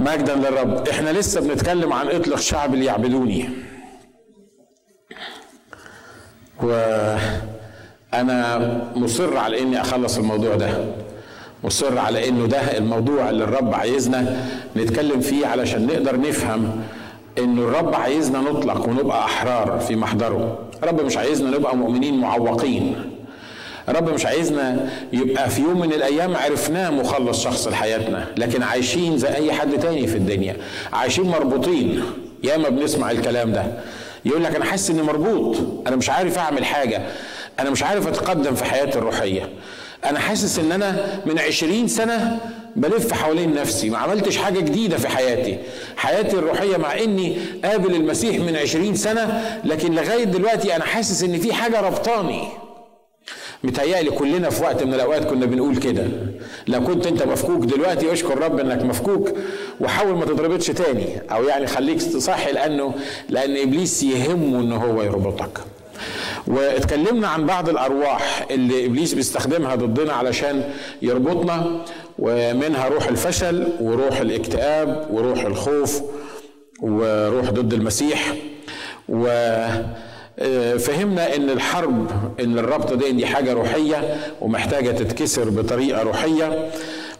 مجدا للرب إحنا لسه بنتكلم عن اطلق شعب ليعبدوني وأنا مصر على اني اخلص الموضوع ده. مصر على انه ده الموضوع اللي الرب عايزنا نتكلم فيه علشان نقدر نفهم انه الرب عايزنا نطلق ونبقى احرار في محضره. الرب مش عايزنا نبقى مؤمنين معوقين. الرب مش عايزنا يبقى في يوم من الأيام عرفناه مخلص شخص لحياتنا لكن عايشين زي أي حد تاني في الدنيا عايشين مربوطين. ياما بنسمع الكلام ده. يقول لك أنا حاسس إني مربوط أنا مش عارف أعمل حاجة أنا مش عارف أتقدم في حياتي الروحية. أنا حاسس إن أنا من عشرين سنة بلف حوالين نفسي ما عملتش حاجة جديدة في حياتي. حياتي الروحية مع إني قابل المسيح من عشرين سنة لكن لغاية دلوقتي أنا حاسس إن في حاجة ربطاني. متهيألي كلنا في وقت من الأوقات كنا بنقول كده. لو كنت أنت مفكوك دلوقتي اشكر رب إنك مفكوك وحاول ما تضربتش تاني أو يعني خليك تصحي لأنه لأن إبليس يهمه إن هو يربطك. واتكلمنا عن بعض الأرواح اللي إبليس بيستخدمها ضدنا علشان يربطنا ومنها روح الفشل وروح الاكتئاب وروح الخوف وروح ضد المسيح. و فهمنا إن الحرب إن الربط دي دي حاجة روحية ومحتاجة تتكسر بطريقة روحية.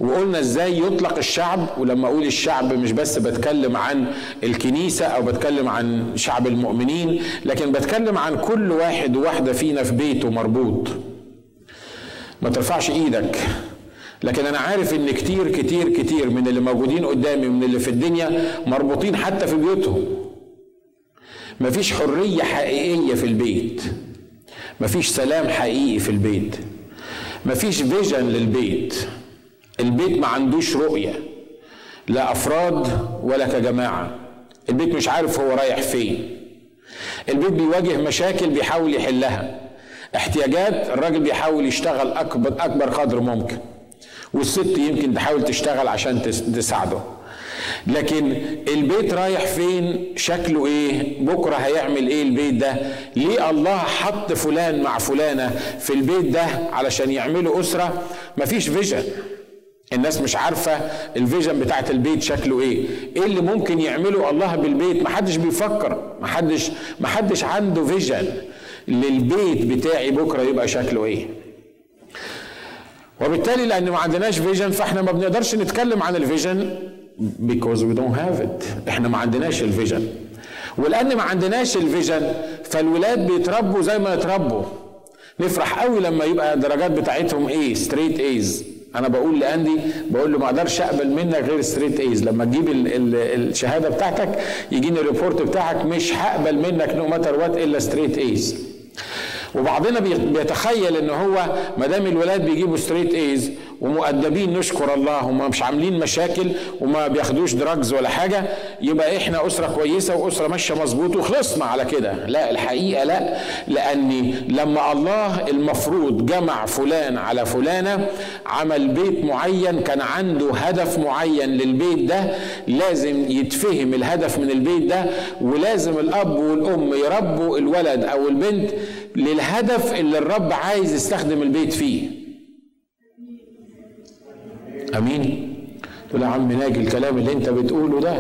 وقلنا إزاي يطلق الشعب ولما أقول الشعب مش بس بتكلم عن الكنيسة أو بتكلم عن شعب المؤمنين لكن بتكلم عن كل واحد وواحدة فينا في بيته مربوط. ما ترفعش إيدك. لكن أنا عارف إن كتير كتير كتير من اللي موجودين قدامي من اللي في الدنيا مربوطين حتى في بيوتهم. مفيش حرية حقيقية في البيت. مفيش سلام حقيقي في البيت. مفيش فيجن للبيت. البيت ما عندوش رؤية. لا أفراد ولا كجماعة. البيت مش عارف هو رايح فين. البيت بيواجه مشاكل بيحاول يحلها. احتياجات الراجل بيحاول يشتغل أكبر, أكبر قدر ممكن. والست يمكن تحاول تشتغل عشان تساعده. لكن البيت رايح فين؟ شكله إيه؟ بكرة هيعمل إيه البيت ده؟ ليه الله حط فلان مع فلانة في البيت ده علشان يعملوا أسرة؟ مفيش vision. الناس مش عارفة ال vision بتاعت البيت شكله إيه. إيه اللي ممكن يعمله الله بالبيت؟ محدش بيفكر. محدش محدش عنده vision للبيت بتاعي بكرة يبقى شكله إيه. وبالتالي لأن ما عندناش vision فإحنا ما بنقدرش نتكلم عن ال vision. Because we don't have it. إحنا ما عندناش ال vision. ولأن ما عندناش ال vision فالولاد بيتربوا زي ما يتربوا. نفرح قوي لما يبقى الدرجات بتاعتهم إيه؟ straight A's أنا بقول لأندي بقول له ما أقدرش أقبل منك غير straight A's لما تجيب ال ال الشهادة بتاعتك يجيني ال report بتاعك مش هقبل منك no matter what إلا straight A's وبعضنا بيتخيل إن هو ما دام الولاد بيجيبوا straight A's ومؤدبين نشكر الله وما مش عاملين مشاكل وما بياخدوش drugs ولا حاجة يبقى إحنا أسرة كويسة وأسرة ماشية مظبوط وخلصنا على كده. لا الحقيقة لا لاني لما الله المفروض جمع فلان على فلانة عمل بيت معين كان عنده هدف معين للبيت ده لازم يتفهم الهدف من البيت ده ولازم الأب والأم يربوا الولد أو البنت للهدف اللي الرب عايز يستخدم البيت فيه. آمين. تقول يا عم ناجي الكلام اللي انت بتقوله ده.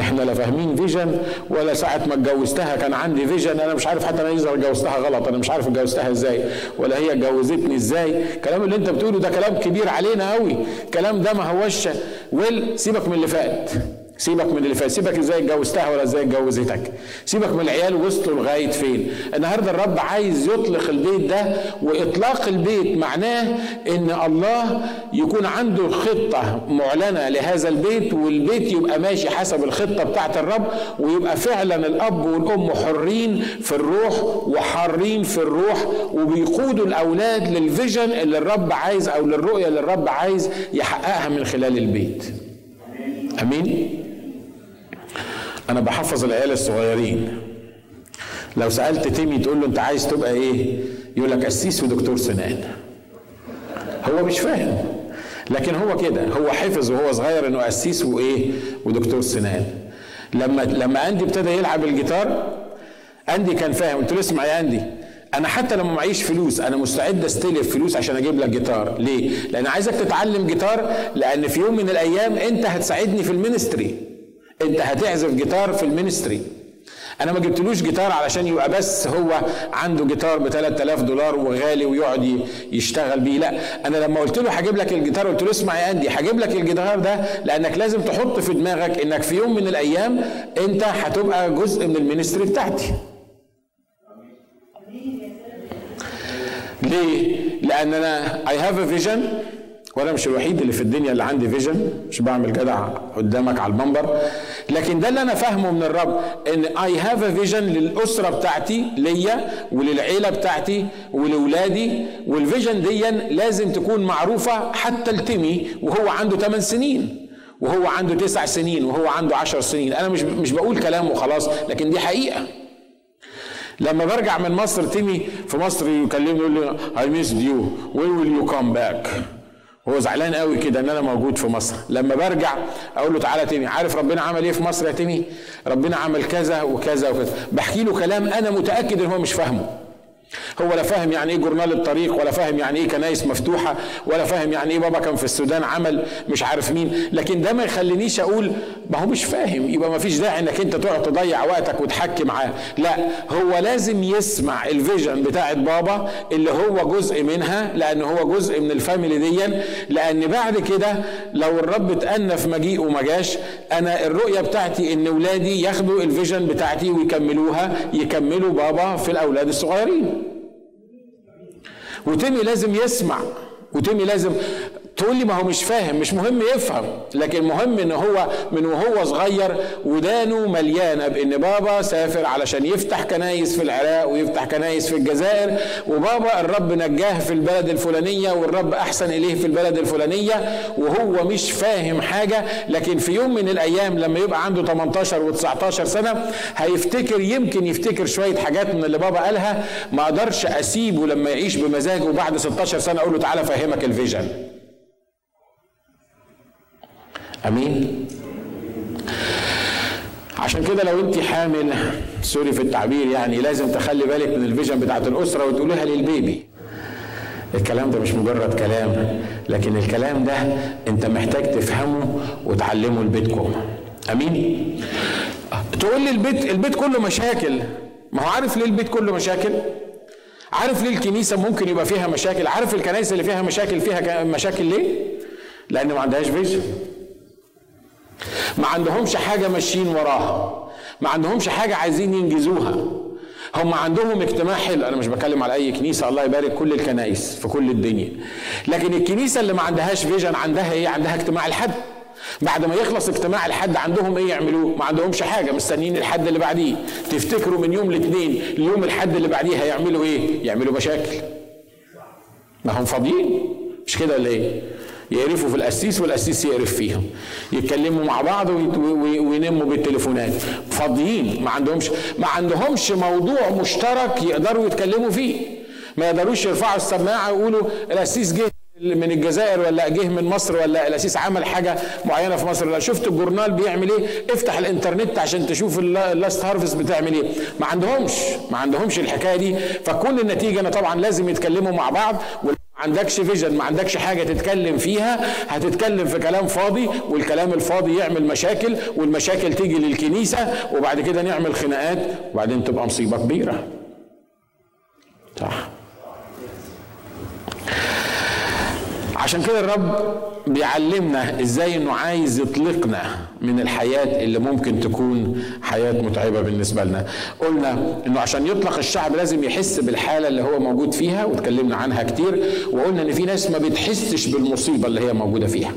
إحنا لا فاهمين vision ولا ساعة ما اتجوزتها كان عندي vision أنا مش عارف حتى أنا يظهر اتجوزتها غلط أنا مش عارف اتجوزتها إزاي ولا هي اتجوزتني إزاي. الكلام اللي انت بتقوله ده كلام كبير علينا قوي. الكلام ده ما هوش. ويل سيبك من اللي فات. سيبك من اللي فات سيبك إزاي اتجوزتها ولا إزاي اتجوزتك سيبك من العيال وصلوا لغاية فين. النهارده الرب عايز يطلق البيت ده وإطلاق البيت معناه إن الله يكون عنده خطة معلنة لهذا البيت والبيت يبقى ماشي حسب الخطة بتاعت الرب ويبقى فعلا الأب والأم حرين في الروح وحارين في الروح وبيقودوا الأولاد للفيجن اللي الرب عايز أو للرؤية اللي الرب عايز يحققها من خلال البيت. آمين؟ أنا بحفظ العيال الصغيرين. لو سألت تيمي تقول له أنت عايز تبقى إيه؟ يقول لك قسيس ودكتور سنان. هو مش فاهم. لكن هو كده. هو حفظ وهو صغير إنه قسيس وإيه؟ ودكتور سنان. لما لما أندي ابتدى يلعب الجيتار أندي كان فاهم. قلت له اسمع يا أندي أنا حتى لما معيش فلوس أنا مستعد أستلف فلوس عشان أجيب لك جيتار. ليه؟ لأن عايزك تتعلم جيتار لأن في يوم من الأيام أنت هتساعدني في ال ministry. انت هتعزف جيتار في ال ministry. أنا ما جبتلوش جيتار علشان يبقى بس هو عنده جيتار ب 3000 دولار وغالي ويقعد يشتغل بيه. لا أنا لما قلت له هجيب لك الجيتار قلت له اسمع يا اندي هجيب لك الجيتار ده لانك لازم تحط في دماغك انك في يوم من الأيام انت هتبقى جزء من ال ministry بتاعتي. ليه؟ لأن أنا I have a vision. وأنا مش الوحيد اللي في الدنيا اللي عندي vision مش بعمل جدع قدامك على المنبر. لكن ده اللي أنا فاهمه من الرب إن I have a vision للأسرة بتاعتي ليا وللعيلة بتاعتي ولولادي. وال vision دي لازم تكون معروفة حتى لتيمي وهو عنده 8 سنين وهو عنده تسع سنين وهو عنده عشر سنين. أنا مش مش بقول كلام وخلاص لكن دي حقيقة. لما برجع من مصر تيمي في مصر يكلمني يقول لي I missed you. When will you come back? هو زعلان قوي كده إن أنا موجود في مصر. لما برجع أقول له تعالى تيمي عارف ربنا عمل إيه في مصر يا تيمي؟ ربنا عمل كذا وكذا وكذا. بحكي له كلام أنا متأكد إن هو مش فاهمه. هو لا فاهم يعني إيه جورنال الطريق ولا فاهم يعني إيه كنايس مفتوحة ولا فاهم يعني إيه بابا كان في السودان عمل مش عارف مين. لكن ده ما يخلينيش أقول ما هو مش فاهم. يبقى ما فيش داعي إنك أنت تقعد تضيع وقتك وتحكي معاه. لا هو لازم يسمع ال vision بتاعت بابا اللي هو جزء منها لأن هو جزء من ال family دي. لأن بعد كده لو الرب اتأنى في مجيء وما جاش أنا الرؤية بتاعتي إن ولادي ياخدوا ال vision بتاعتي ويكملوها يكملوا بابا في الأولاد الصغيرين. وتيمي لازم يسمع وتيمي لازم تقول لي ما هو مش فاهم مش مهم يفهم لكن مهم إن هو من وهو صغير ودانه مليانة بإن بابا سافر علشان يفتح كنايس في العراق ويفتح كنايس في الجزائر وبابا الرب نجاه في البلد الفلانية والرب أحسن إليه في البلد الفلانية وهو مش فاهم حاجة لكن في يوم من الأيام لما يبقى عنده 18 و19 سنة هيفتكر يمكن يفتكر شوية حاجات من اللي بابا قالها ما أقدرش أسيبه لما يعيش بمزاجه وبعد 16 سنة أقول له تعالى أفهمك الفيجن. أمين. عشان كده لو أنت حامل sorry في التعبير يعني لازم تخلي بالك من ال vision بتاعت الأسرة وتقوليها لل baby. الكلام ده مش مجرد كلام لكن الكلام ده أنت محتاج تفهمه وتعلمه لبيتكم أمين؟ تقول لي البيت البيت كله مشاكل. ما هو عارف ليه البيت كله مشاكل؟ عارف ليه الكنيسة ممكن يبقى فيها مشاكل؟ عارف الكنائس اللي فيها مشاكل فيها مشاكل ليه؟ لأن ما عندهاش فيجن. ما عندهمش حاجة ماشيين وراها. ما عندهمش حاجة عايزين ينجزوها. هم عندهم اجتماع حلو. أنا مش بتكلم على أي كنيسة. الله يبارك كل الكنائس في كل الدنيا. لكن الكنيسة اللي ما عندهاش فيجن عندها إيه؟ عندها اجتماع الحد. بعد ما يخلص اجتماع الحد عندهم إيه يعملوه؟ ما عندهمش حاجة. مستنيين الحد اللي بعديه. تفتكروا من يوم الاثنين ليوم الحد اللي بعديه هيعملوا إيه؟ يعملوا مشاكل. ما هم فاضيين. مش كده ولا إيه؟ يقرفوا في القسيس والقسيس يقرف فيهم. يتكلموا مع بعض وينموا بالتليفونات. فاضيين ما عندهمش ما عندهمش موضوع مشترك يقدروا يتكلموا فيه. ما يقدروش يرفعوا السماعة ويقولوا القسيس جه من الجزائر ولا جه من مصر ولا الأسيس عمل حاجة معينة في مصر ولا شفت الجورنال بيعمل إيه؟ افتح الإنترنت عشان تشوف اللاست هارفست بتعمل إيه. ما عندهمش ما عندهمش الحكاية دي. فكل النتيجة أنا طبعا لازم يتكلموا مع بعض عندكش فيجن ما عندكش حاجة تتكلم فيها هتتكلم في كلام فاضي والكلام الفاضي يعمل مشاكل والمشاكل تيجي للكنيسة وبعد كده نعمل خناقات وبعدين تبقى مصيبة كبيرة. عشان كده الرب بيعلمنا إزاي إنه عايز يطلقنا من الحياة اللي ممكن تكون حياة متعبة بالنسبة لنا. قلنا إنه عشان يطلق الشعب لازم يحس بالحالة اللي هو موجود فيها واتكلمنا عنها كتير وقلنا إن في ناس ما بتحسش بالمصيبة اللي هي موجودة فيها.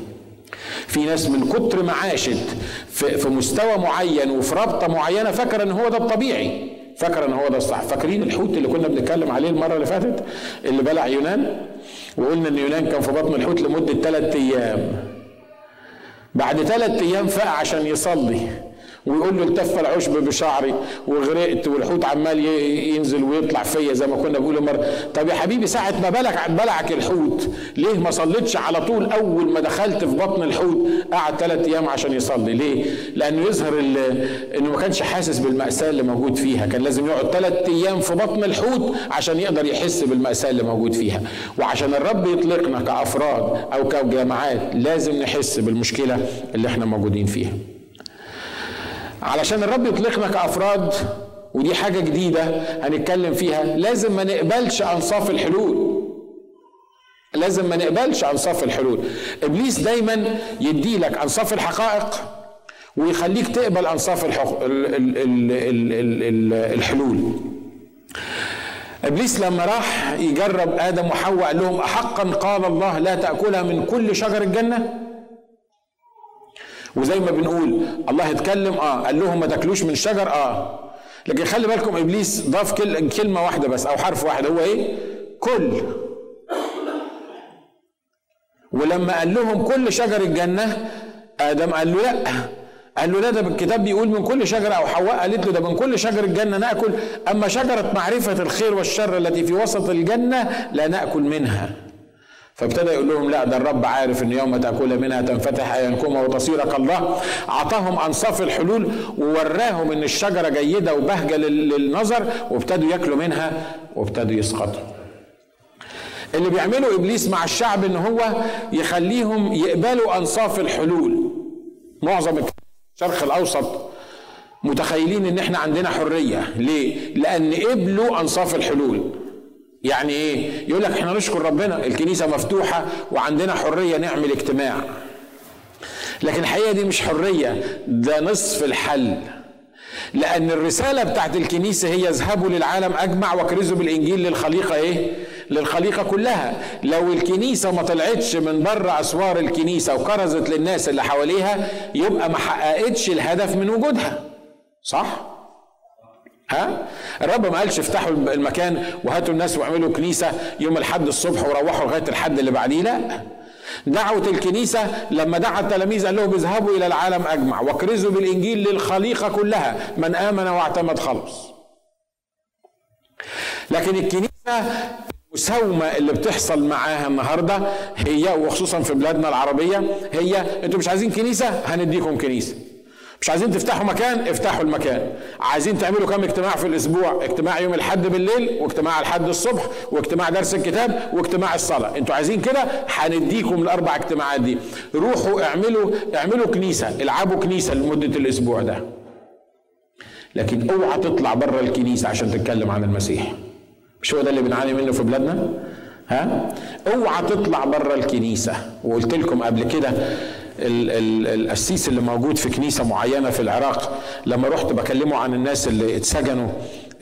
في ناس من كتر ما عاشت في مستوى معين وفي رابطة معينة فاكرة إن هو ده الطبيعي فاكرة إن هو ده الصح. فاكرين الحوت اللي كنا بنتكلم عليه المرة اللي فاتت؟ اللي بلع يونان؟ وقلنا إن يونان كان في بطن الحوت لمدة ثلاث أيام. بعد ثلاث أيام فاق عشان يصلي. ويقول له التف العشب بشعري وغرقت والحوت عمال ينزل ويطلع فيا زي ما كنا بنقول مرة. طب يا حبيبي ساعة ما بلعك بلعك الحوت ليه ما صليتش على طول أول ما دخلت في بطن الحوت قعد ثلاث أيام عشان يصلي؟ ليه؟ لأنه يظهر إنه ما كانش حاسس بالمأساة اللي موجود فيها. كان لازم يقعد ثلاث أيام في بطن الحوت عشان يقدر يحس بالمأساة اللي موجود فيها. وعشان الرب يطلقنا كأفراد أو كجماعات لازم نحس بالمشكلة اللي إحنا موجودين فيها. علشان الرب يطلقنا كافراد ودي حاجة جديدة هنتكلم فيها. لازم ما نقبلش أنصاف الحلول. لازم ما نقبلش أنصاف الحلول. إبليس دايما يدي لك أنصاف الحقائق ويخليك تقبل أنصاف الحق... ال... ال... ال... ال... الحلول. إبليس لما راح يجرب آدم وحواء قال لهم احقا قال الله لا تاكلها من كل شجر الجنة؟ وزي ما بنقول الله اتكلم آه قال لهم ما تاكلوش من الشجر آه. لكن خلي بالكم إبليس ضاف كلمة واحدة بس أو حرف واحد هو إيه؟ كل. ولما قال لهم كل شجر الجنة آدم قال له لا. قال له لا ده الكتاب بيقول من كل شجره أو حواء قالت له ده من كل شجر الجنة نأكل. أما شجرة معرفة الخير والشر التي في وسط الجنة لا نأكل منها. فابتدى يقول لهم لا ده الرب عارف إن يوم تأكل منها تنفتح اعينكما وتصير كالله أعطاهم أنصاف الحلول ووراهم إن الشجرة جيدة وبهجة للنظر وابتدوا ياكلوا منها وابتدوا يسقطوا. اللي بيعمله إبليس مع الشعب إن هو يخليهم يقبلوا أنصاف الحلول. معظم الشرق الأوسط متخيلين إن إحنا عندنا حرية. ليه؟ لأن قبلوا أنصاف الحلول. يعني إيه؟ يقول لك إحنا نشكر ربنا الكنيسة مفتوحة وعندنا حرية نعمل اجتماع. لكن الحقيقة دي مش حرية ده نصف الحل. لأن الرسالة بتاعت الكنيسة هي اذهبوا للعالم أجمع واكرزوا بالإنجيل للخليقة إيه؟ للخليقة كلها. لو الكنيسة ما طلعتش من بره أسوار الكنيسة وكرزت للناس اللي حواليها يبقى ما حققتش الهدف من وجودها. صح؟ ها؟ الرب ما قالش افتحوا المكان وهاتوا الناس واعملوا كنيسة يوم الحد الصبح وروحوا لغاية الحد اللي بعديه؟ لا. دعوة الكنيسة لما دعا التلاميذ قال لهم اذهبوا إلى العالم أجمع واكرزوا بالإنجيل للخليقة كلها من آمن واعتمد خلص لكن الكنيسة المساومة اللي بتحصل معاها النهاردة هي وخصوصا في بلادنا العربية هي أنتوا مش عايزين كنيسة؟ هنديكم كنيسة. مش عايزين تفتحوا مكان افتحوا المكان. عايزين تعملوا كم اجتماع في الأسبوع؟ اجتماع يوم الحد بالليل واجتماع الحد الصبح واجتماع درس الكتاب واجتماع الصلاة. أنتوا عايزين كده؟ هنديكم الأربع اجتماعات دي. روحوا اعملوا اعملوا كنيسة العبوا كنيسة لمدة الأسبوع ده. لكن اوعى تطلع بره الكنيسة عشان تتكلم عن المسيح. مش هو ده اللي بنعاني منه في بلادنا؟ ها؟ اوعى تطلع بره الكنيسة. وقلت لكم قبل كده القسيس اللي موجود في كنيسة معينة في العراق لما رحت بكلمه عن الناس اللي اتسجنوا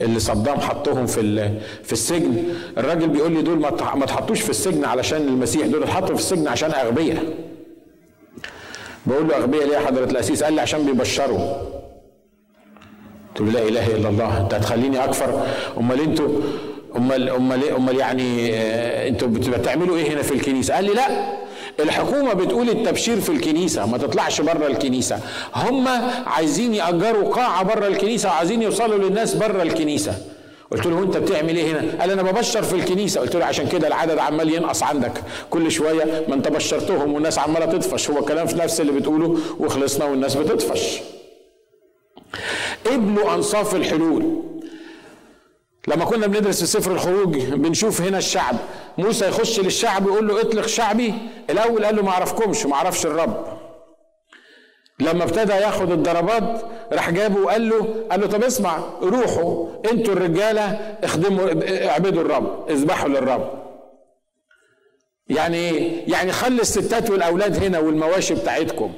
اللي صدام حطهم في في السجن الراجل بيقول لي دول ما تحطوش في السجن علشان المسيح دول اتحطوا في السجن عشان أغبياء. بقول له أغبياء ليه؟ يا حضرة القسيس قال لي عشان بيبشروا. قلت له لا إله إلا الله أنت هتخليني أكفر؟ أمال أنتوا أمال أمال أمال يعني أنتوا بتعملوا إيه هنا في الكنيسة؟ قال لي لا. الحكومة بتقول التبشير في الكنيسة ما تطلعش بره الكنيسة. هم عايزين يأجروا قاعة بره الكنيسة وعايزين يوصلوا للناس بره الكنيسة. قلت له انت بتعمل إيه هنا؟ قال أنا ببشر في الكنيسة، قلت له عشان كده العدد عمال ينقص عندك. كل شوية ما أنت بشرتهم والناس عمالة تطفش. هو كلام في نفس اللي بتقوله وخلصنا والناس بتطفش. ابنوا أنصاف الحلول. لما كنا بندرس في سفر الخروج بنشوف هنا الشعب. موسى يخش للشعب يقول له اطلق شعبي. الأول قال له ما اعرفكمش ما أعرفش الرب. لما ابتدى ياخد الضربات راح جابه وقال له قال له طب اسمع روحوا أنتوا الرجالة اخدموا اعبدوا الرب اذبحوا للرب. يعني إيه؟ يعني خلي الستات والأولاد هنا والمواشي بتاعتكم.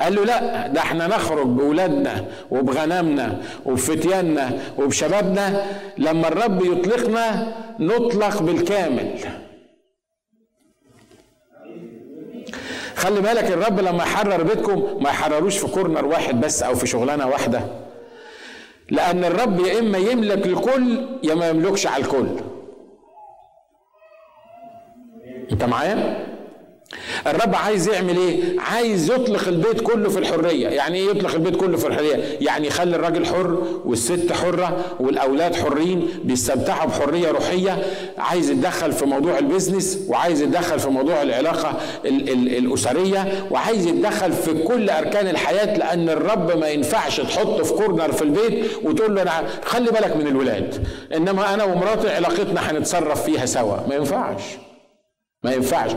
قال له لا ده إحنا نخرج بولادنا وبغنمنا وبفتياننا وبشبابنا لما الرب يطلقنا نطلق بالكامل. خلي بالك الرب لما يحرر بيتكم ما يحرروش في كورنر واحد بس أو في شغلانة واحدة. لأن الرب يا إما يملك الكل يا ما يملكش على الكل. أنت معايا؟ الرب عايز يعمل إيه؟ عايز يطلق البيت كله في الحرية. يعني إيه يطلق البيت كله في الحرية؟ يعني يخلي الراجل حر والست حرة والأولاد حرين بيستمتعوا بحرية روحية. عايز يتدخل في موضوع ال business وعايز يتدخل في موضوع العلاقة ال- ال- الأسرية وعايز يتدخل في كل أركان الحياة لأن الرب ما ينفعش تحطه في corner في البيت وتقول له أنا خلي بالك من الولاد. إنما أنا ومراتي علاقتنا هنتصرف فيها سوا. ما ينفعش. ما ينفعش.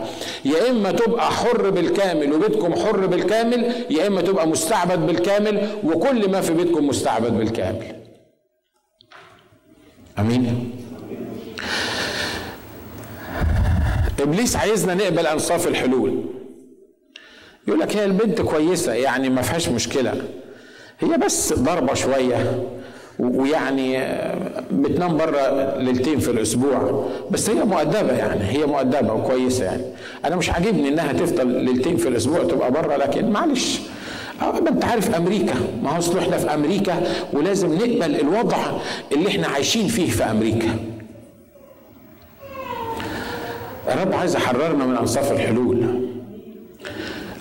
يا إما تبقى حر بالكامل وبيتكم حر بالكامل يا إما تبقى مستعبد بالكامل وكل ما في بيتكم مستعبد بالكامل. أمين؟ إبليس عايزنا نقبل أنصاف الحلول. يقول لك هي البنت كويسة يعني ما فيهاش مشكلة. هي بس ضربة شوية. ويعني بتنام بره ليلتين في الأسبوع. بس هي مؤدبة يعني هي مؤدبة وكويسة يعني. أنا مش عاجبني إنها تفضل ليلتين في الأسبوع تبقى بره لكن معلش. ما أنت عارف أمريكا. ما هو أصل إحنا في أمريكا ولازم نقبل الوضع اللي إحنا عايشين فيه في أمريكا. الرب عايز يحررنا من أنصاف الحلول.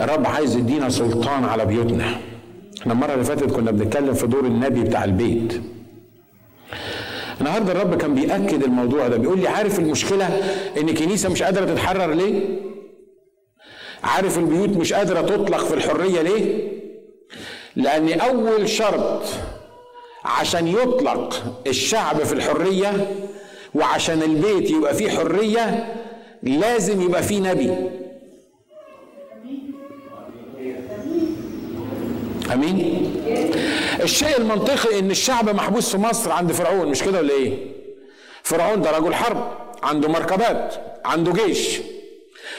الرب عايز يدينا سلطان على بيوتنا. إحنا المرة اللي فاتت كنا بنتكلم في دور النبي بتاع البيت. النهارده الرب كان بيأكد الموضوع ده بيقول لي عارف المشكلة؟ إن الكنيسة مش قادرة تتحرر ليه؟ عارف البيوت مش قادرة تطلق في الحرية ليه؟ لأن أول شرط عشان يطلق الشعب في الحرية وعشان البيت يبقى فيه حرية لازم يبقى فيه نبي. أمين. الشيء المنطقي إن الشعب محبوس في مصر عند فرعون مش كده ولا إيه؟ فرعون ده رجل حرب عنده مركبات عنده جيش.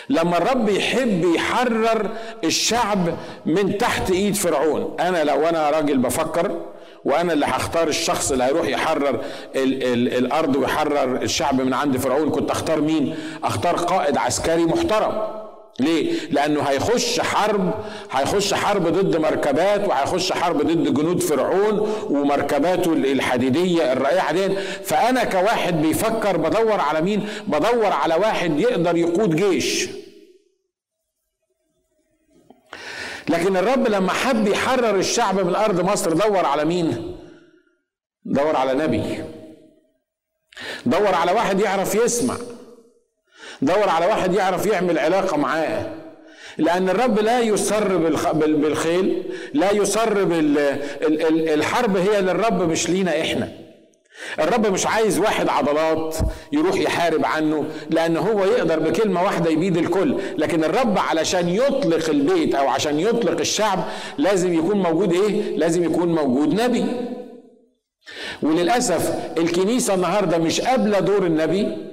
لما الرب يحب يحرر الشعب من تحت إيد فرعون أنا لو أنا راجل بفكر وأنا اللي هختار الشخص اللي هيروح يحرر ال ال الأرض ويحرر الشعب من عند فرعون كنت أختار مين؟ أختار قائد عسكري محترم. ليه؟ لأنه هيخش حرب هيخش حرب ضد مركبات وهيخش حرب ضد جنود فرعون ومركباته الحديدية الرائعة دي فأنا كواحد بيفكر بدور على مين؟ بدور على واحد يقدر يقود جيش لكن الرب لما حب يحرر الشعب من أرض مصر دور على مين؟ دور على نبي دور على واحد يعرف يسمع دور على واحد يعرف يعمل علاقة معاه. لأن الرب لا يسر بالخيل لا يسر بالحرب هي للرب مش لينا إحنا. الرب مش عايز واحد عضلات يروح يحارب عنه لأن هو يقدر بكلمة واحدة يبيد الكل. لكن الرب علشان يطلق البيت أو عشان يطلق الشعب لازم يكون موجود إيه؟ لازم يكون موجود نبي. وللأسف الكنيسة النهاردة مش قابلة دور النبي.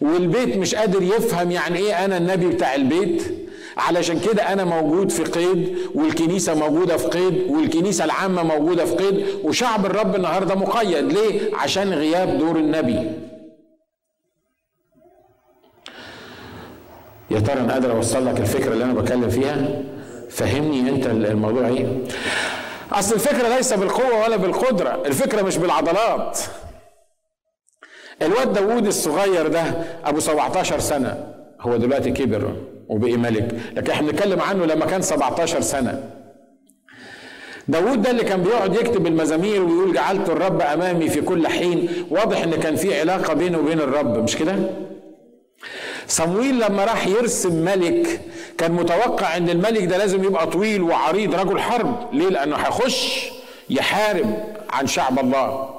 والبيت مش قادر يفهم يعني إيه أنا النبي بتاع البيت. علشان كده أنا موجود في قيد والكنيسة موجودة في قيد والكنيسة العامة موجودة في قيد وشعب الرب النهارده مقيد. ليه؟ عشان غياب دور النبي. يا ترى أنا قادر أوصل لك الفكرة اللي أنا بتكلم فيها؟ فهمني أنت الموضوع إيه؟ أصل الفكرة ليس بالقوة ولا بالقدرة الفكرة مش بالعضلات. الواد داوود الصغير ده أبو 17 سنة. هو دلوقتي كبر وبقي ملك لكن إحنا بنتكلم عنه لما كان 17 سنة. داوود ده اللي كان بيقعد يكتب المزامير ويقول جعلت الرب أمامي في كل حين. واضح إن كان في علاقة بينه وبين الرب مش كده؟ صمويل لما راح يرسم ملك كان متوقع إن الملك ده لازم يبقى طويل وعريض رجل حرب. ليه؟ لأنه هيخش يحارب عن شعب الله.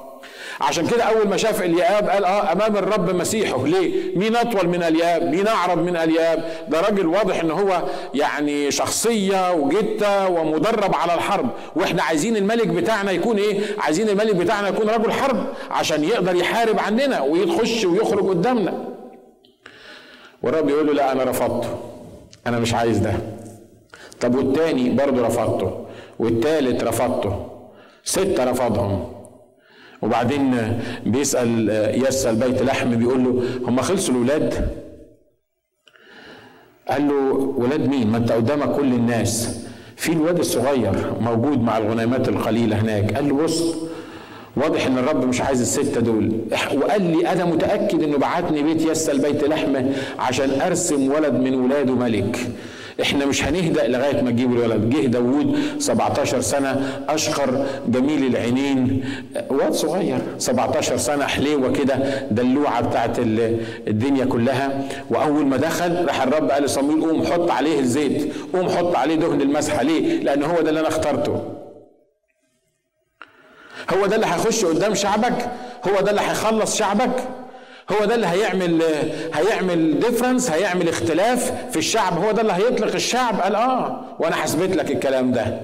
عشان كده أول ما شاف الياب قال آه أمام الرب مسيحه. ليه؟ مين أطول من الياب؟ مين اعرض من الياب؟ ده راجل واضح إن هو يعني شخصية وجته ومدرب على الحرب. وإحنا عايزين الملك بتاعنا يكون إيه؟ عايزين الملك بتاعنا يكون رجل حرب عشان يقدر يحارب عننا ويخش ويخرج قدامنا. والرب يقول له لا أنا رفضته. أنا مش عايز ده. طب والتاني برضه رفضته. والتالت رفضته. ستة رفضهم. وبعدين بيسأل يسأل بيت لحم بيقول له هم خلصوا الولاد قال له ولاد مين؟ ما انت قدامك كل الناس. في الواد الصغير موجود مع الغنيمات القليلة هناك. قال له بص واضح إن الرب مش عايز الستة دول. وقال لي أنا متأكد إنه بعتني بيت يسل بيت لحمه عشان أرسم ولد من ولاده ملك. إحنا مش هنهدأ لغاية ما نجيب الولد. جه داوود 17 سنة أشقر جميل العينين. واد صغير 17 سنة حليوة كده دلوعة بتاعت الدنيا كلها. وأول ما دخل راح الرب قال لصمويل قوم حط عليه الزيت قوم حط عليه دهن المسحة. ليه؟ لأن هو ده اللي أنا اخترته. هو ده اللي هيخش قدام شعبك هو ده اللي هيخلص شعبك. هو ده اللي هيعمل هيعمل ديفرنس هيعمل اختلاف في الشعب. هو ده اللي هيطلق الشعب. قال آه وأنا حسبت لك الكلام ده.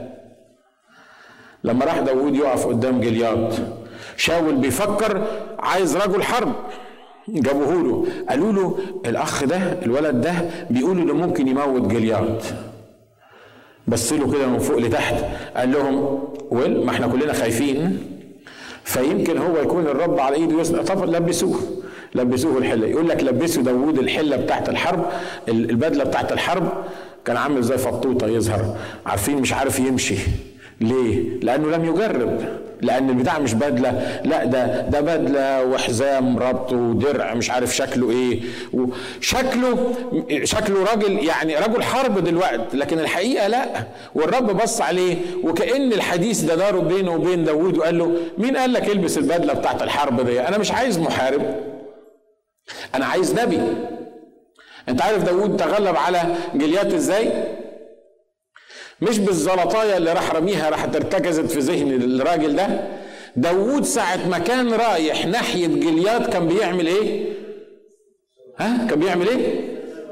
لما راح داوود يقف قدام جلياد شاول بيفكر عايز رجل حرب. جابوه له. قالوا له الأخ ده الولد ده بيقولوا إنه ممكن يموت جلياد بص له كده من فوق لتحت. قال لهم ويل ما إحنا كلنا خايفين. فيمكن هو يكون الرب على إيده يسند طب لبسوه. لبسوه الحلة. يقول لك لبسوا داوود الحلة بتاعت الحرب البدلة بتاعت الحرب. كان عامل زي فطوطة يظهر. عارفين مش عارف يمشي. ليه؟ لأنه لم يجرب. لأن البتاع مش بدلة. لا ده ده بدلة وحزام ربط ودرع مش عارف شكله إيه. شكله شكله راجل يعني رجل حرب دلوقتي لكن الحقيقة لا. والرب بص عليه وكأن الحديث ده داره بينه وبين داوود وقال له مين قال لك البس البدلة بتاعت الحرب دي؟ أنا مش عايز محارب. أنا عايز نبي أنت عارف داوود تغلب على جليات إزاي؟ مش بالزلطاية اللي راح رميها راح ارتكزت في ذهن الراجل ده داوود ساعة ما كان رايح ناحية جلياد كان بيعمل إيه؟ ها؟ كان بيعمل إيه؟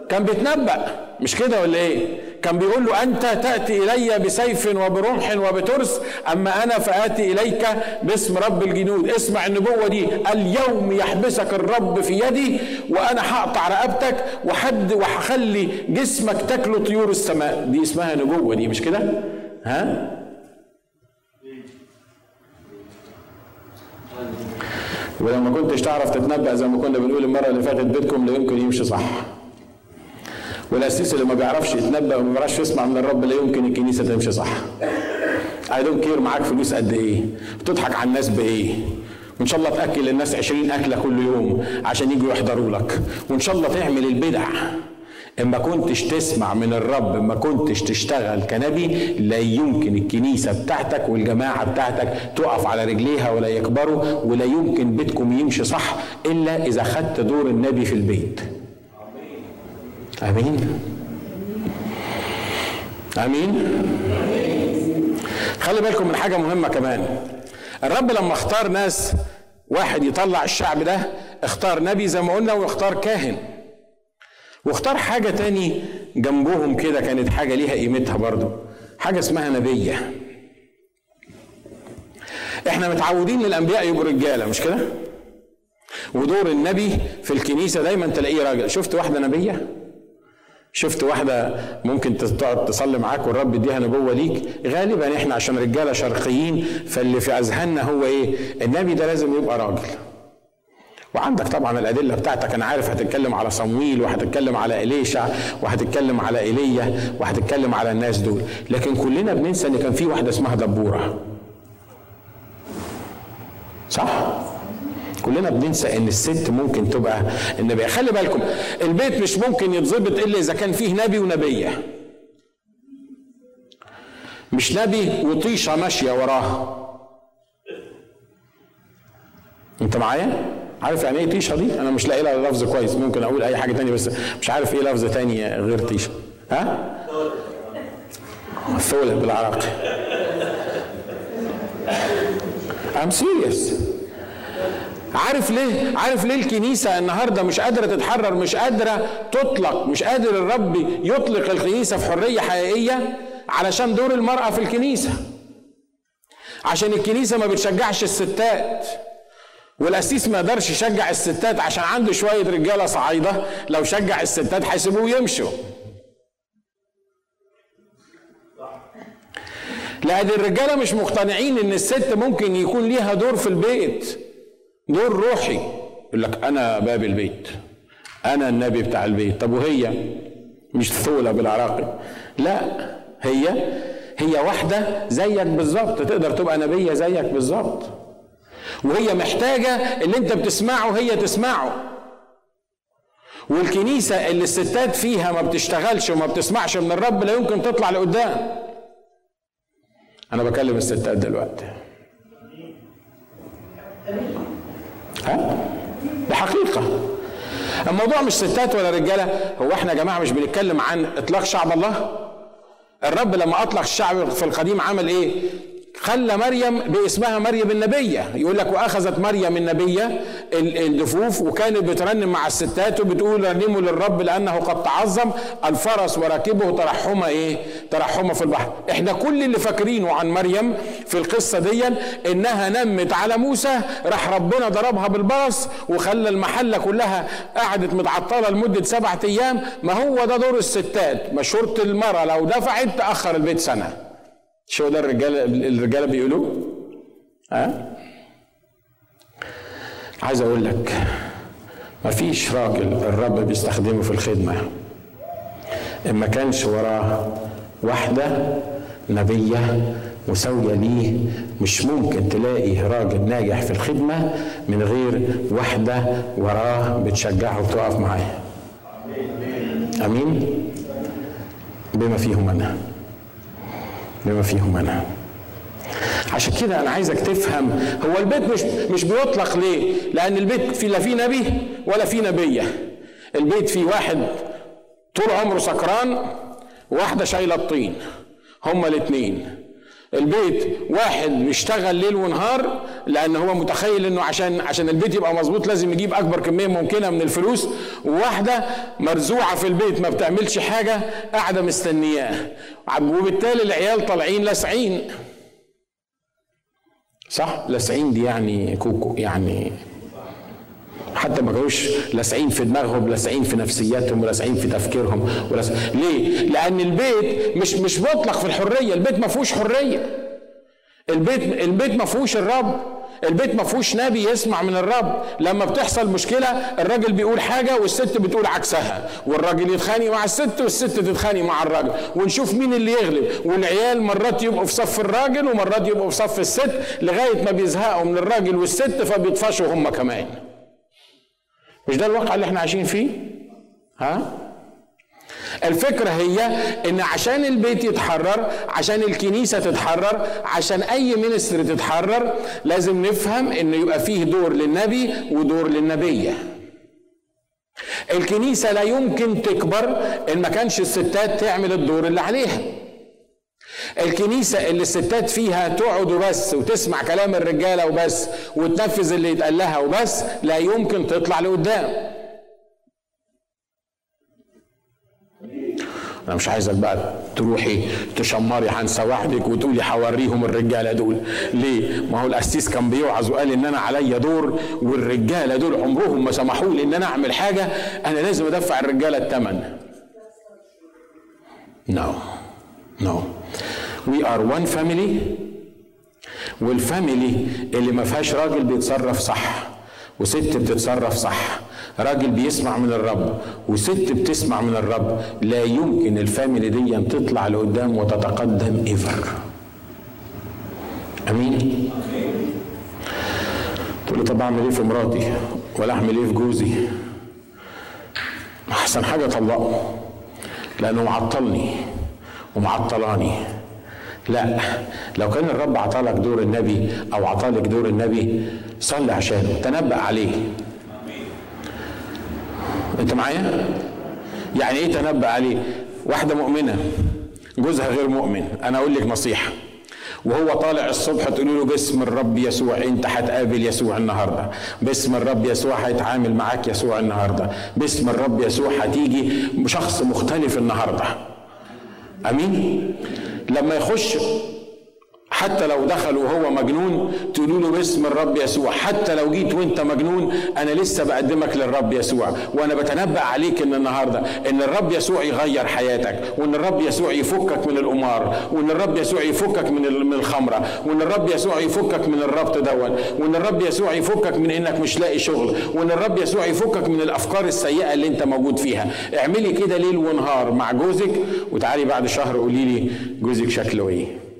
كان بيتنبأ مش كده ولا إيه؟ كان بيقول له أنت تأتي إلي بسيف وبرمح وبترس أما أنا فآتي إليك باسم رب الجنود. اسمع النبوة دي. اليوم يحبسك الرب في يدي وأنا هقطع رقبتك وحد وهخلي جسمك تاكله طيور السماء. دي اسمها نبوة دي مش كده؟ ها؟ ولما كنتش تعرف تتنبأ زي ما كنا بنقول المرة اللي فاتت بيتكم لا يمكن يمشي صح. والقسيس اللي ما بيعرفش يتنبأ وما بيعرفش يسمع من الرب لا يمكن الكنيسة تمشي صح. I don't care معاك فلوس قد إيه؟ بتضحك على الناس بإيه؟ وإن شاء الله تأكل الناس 20 أكلة كل يوم عشان يجوا يحضروا لك وإن شاء الله تعمل البدع اما كنتش تسمع من الرب اما كنتش تشتغل كنبي لا يمكن الكنيسة بتاعتك والجماعة بتاعتك تقف على رجليها ولا يكبروا ولا يمكن بيتكم يمشي صح إلا إذا خدت دور النبي في البيت آمين. آمين. خلي بالكم من حاجة مهمة كمان. الرب لما اختار ناس واحد يطلع الشعب ده اختار نبي زي ما قلنا واختار كاهن. واختار حاجة تاني جنبهم كده كانت حاجة ليها قيمتها برضو. حاجة اسمها نبية. إحنا متعودين للأنبياء يبقوا رجالة مش كده؟ ودور النبي في الكنيسة دايما تلاقيه راجل. شفت واحدة نبية؟ شفت واحدة ممكن تقعد تصلي معاك والرب يديها نبوة ليك. غالبا إحنا عشان رجالة شرقيين فاللي في أذهاننا هو إيه؟ النبي ده لازم يبقى راجل. وعندك طبعا الأدلة بتاعتك. أنا عارف هتتكلم على صمويل وهتتكلم على إليشع وهتتكلم على إيليا وهتتكلم على الناس دول. لكن كلنا بننسى إن كان في واحدة اسمها دبورة. صح؟ كلنا بننسى إن الست ممكن تبقى النبيه خلي بالكم البيت مش ممكن يتظبط إلا إذا كان فيه نبي ونبية. مش نبي وطيشة ماشية وراه. أنت معايا؟ عارف يعني إيه طيشة دي؟ أنا مش لاقي لها لفظ كويس. ممكن أقول أي حاجة تانية بس مش عارف إيه لفظ تاني غير طيشة. ها؟ ثولة بالعراقي. I'm serious. عارف ليه؟ عارف ليه الكنيسة النهاردة مش قادرة تتحرر مش قادرة تطلق مش قادر الرب يطلق الكنيسة في حرية حقيقية علشان دور المرأة في الكنيسة. عشان الكنيسة ما بتشجعش الستات والقسيس ما قدرش يشجع الستات عشان عنده شوية رجالة صعايدة لو شجع الستات هيسيبوه يمشوا لأن الرجالة مش مقتنعين إن الست ممكن يكون ليها دور في البيت. دور روحي. يقول لك أنا باب البيت. أنا النبي بتاع البيت. طب وهي؟ مش ثولة بالعراقي لا هي هي واحدة زيك بالظبط تقدر تبقى نبية زيك بالظبط وهي محتاجة اللي انت بتسمعه هي تسمعه. والكنيسة اللي الستات فيها ما بتشتغلش وما بتسمعش من الرب لا يمكن تطلع لقدام. أنا بكلم الستات دلوقتي. ها؟ ده حقيقة الموضوع مش ستات ولا رجالة هو إحنا يا جماعة مش بنتكلم عن إطلاق شعب الله؟ الرب لما أطلق الشعب في القديم عمل إيه؟ خلى مريم باسمها مريم النبية. يقول لك وأخذت مريم النبية الدفوف وكانت بترنم مع الستات وبتقول رنموا للرب لأنه قد تعظم الفرس وراكبه ترحمة إيه؟ ترحمة في البحر. إحنا كل اللي فاكرينه عن مريم في القصة دي إنها نمت على موسى راح ربنا ضربها بالبرص وخلى المحلة كلها قعدت متعطلة لمدة سبعة أيام. ما هو ده دور الستات؟ مشورة المرأة لو دفعت تأخر البيت سنة. شو ده الرجاله الرجالة بيقولوه؟ ها؟ عايز أقول لك ما فيش راجل الرب بيستخدمه في الخدمة ما كانش وراه واحدة نبية مساوية ليه. مش ممكن تلاقي راجل ناجح في الخدمة من غير واحدة وراه بتشجعه وتقف معاه. أمين؟ بما فيهم أنا. بما فيهم أنا عشان كده أنا عايزك تفهم هو البيت مش مش بيطلق ليه؟ لأن البيت في لا فيه نبي ولا فيه نبية. البيت فيه واحد طول عمره سكران واحدة شايلة الطين. هما الاثنين البيت واحد بيشتغل ليل ونهار لأن هو متخيل إنه عشان عشان البيت يبقى مظبوط لازم يجيب أكبر كمية ممكنة من الفلوس. وواحدة مرزوعة في البيت ما بتعملش حاجة قاعدة مستنياه. وبالتالي العيال طالعين لاسعين. صح؟ لاسعين دي يعني كوكو يعني حتى ما كانوش لاسعين في دماغهم لاسعين في نفسياتهم ولاسعين في تفكيرهم ولس... ليه؟ لأن البيت مش مش مطلق في الحرية، البيت ما فيهوش حرية. البيت البيت ما فيهوش الرب، البيت ما فيهوش نبي يسمع من الرب، لما بتحصل مشكلة الراجل بيقول حاجة والست بتقول عكسها، والراجل يتخانق مع الست والست تتخانق مع الراجل، ونشوف مين اللي يغلب، والعيال مرات يبقوا في صف الراجل ومرات يبقوا في صف الست لغاية ما بيزهقوا من الراجل والست فبيطفشوا هم كمان. مش ده الواقع اللي إحنا عايشين فيه؟ ها؟ الفكرة هي إن عشان البيت يتحرر عشان الكنيسة تتحرر عشان أي منستر تتحرر لازم نفهم إن يبقى فيه دور للنبي ودور للنبية. الكنيسة لا يمكن تكبر إن ما كانش الستات تعمل الدور اللي عليها. الكنيسة اللي الستات فيها تقعد وبس وتسمع كلام الرجالة وبس وتنفذ اللي يتقال لها وبس لا يمكن تطلع لقدام. أنا مش عايزك بقى تروحي تشمري عن سواعدك وتقولي حوريهم الرجالة دول. ليه؟ ما هو القسيس كان بيوعظ وقال إن أنا عليا دور والرجالة دول عمرهم ما سمحوا لي ان أنا أعمل حاجة أنا لازم أدفع الرجالة الثمن no no. no we are one family وال family اللي ما فيهاش راجل بيتصرف صح وست بتتصرف صح. راجل بيسمع من الرب وست بتسمع من الرب. لا يمكن ال family دي تطلع لقدام وتتقدم ever أمين؟ تقول لي طب أعمل إيه في مراتي؟ ولا أعمل إيه في جوزي؟ أحسن حاجة طلقه لأنه معطلني ومعطلاني. لا. لو كان الرب عطالك دور النبي أو عطالك دور النبي صلي عشانه تنبأ عليه. أنت معايا؟ يعني إيه تنبأ عليه؟ واحدة مؤمنة جوزها غير مؤمن. أنا أقول لك نصيحة. وهو طالع الصبح تقول له باسم الرب يسوع أنت هتقابل يسوع النهارده. باسم الرب يسوع هيتعامل معاك يسوع النهارده. باسم الرب يسوع هتيجي شخص مختلف النهارده. آمين؟ لما يخش حتى لو دخل وهو مجنون تقولوا له باسم الرب يسوع. حتى لو جيت وانت مجنون أنا لسه بقدمك للرب يسوع. وأنا بتنبأ عليك إن النهارده إن الرب يسوع يغير حياتك وإن الرب يسوع يفكك من القمار وإن الرب يسوع يفكك من من الخمرة وإن الرب يسوع يفكك من الربط دون وإن الرب يسوع يفكك من إنك مش لاقي شغل وإن الرب يسوع يفكك من الأفكار السيئة اللي أنت موجود فيها. اعملي كده ليل ونهار مع جوزك وتعالي بعد شهر قولي لي جوزك شكله إيه.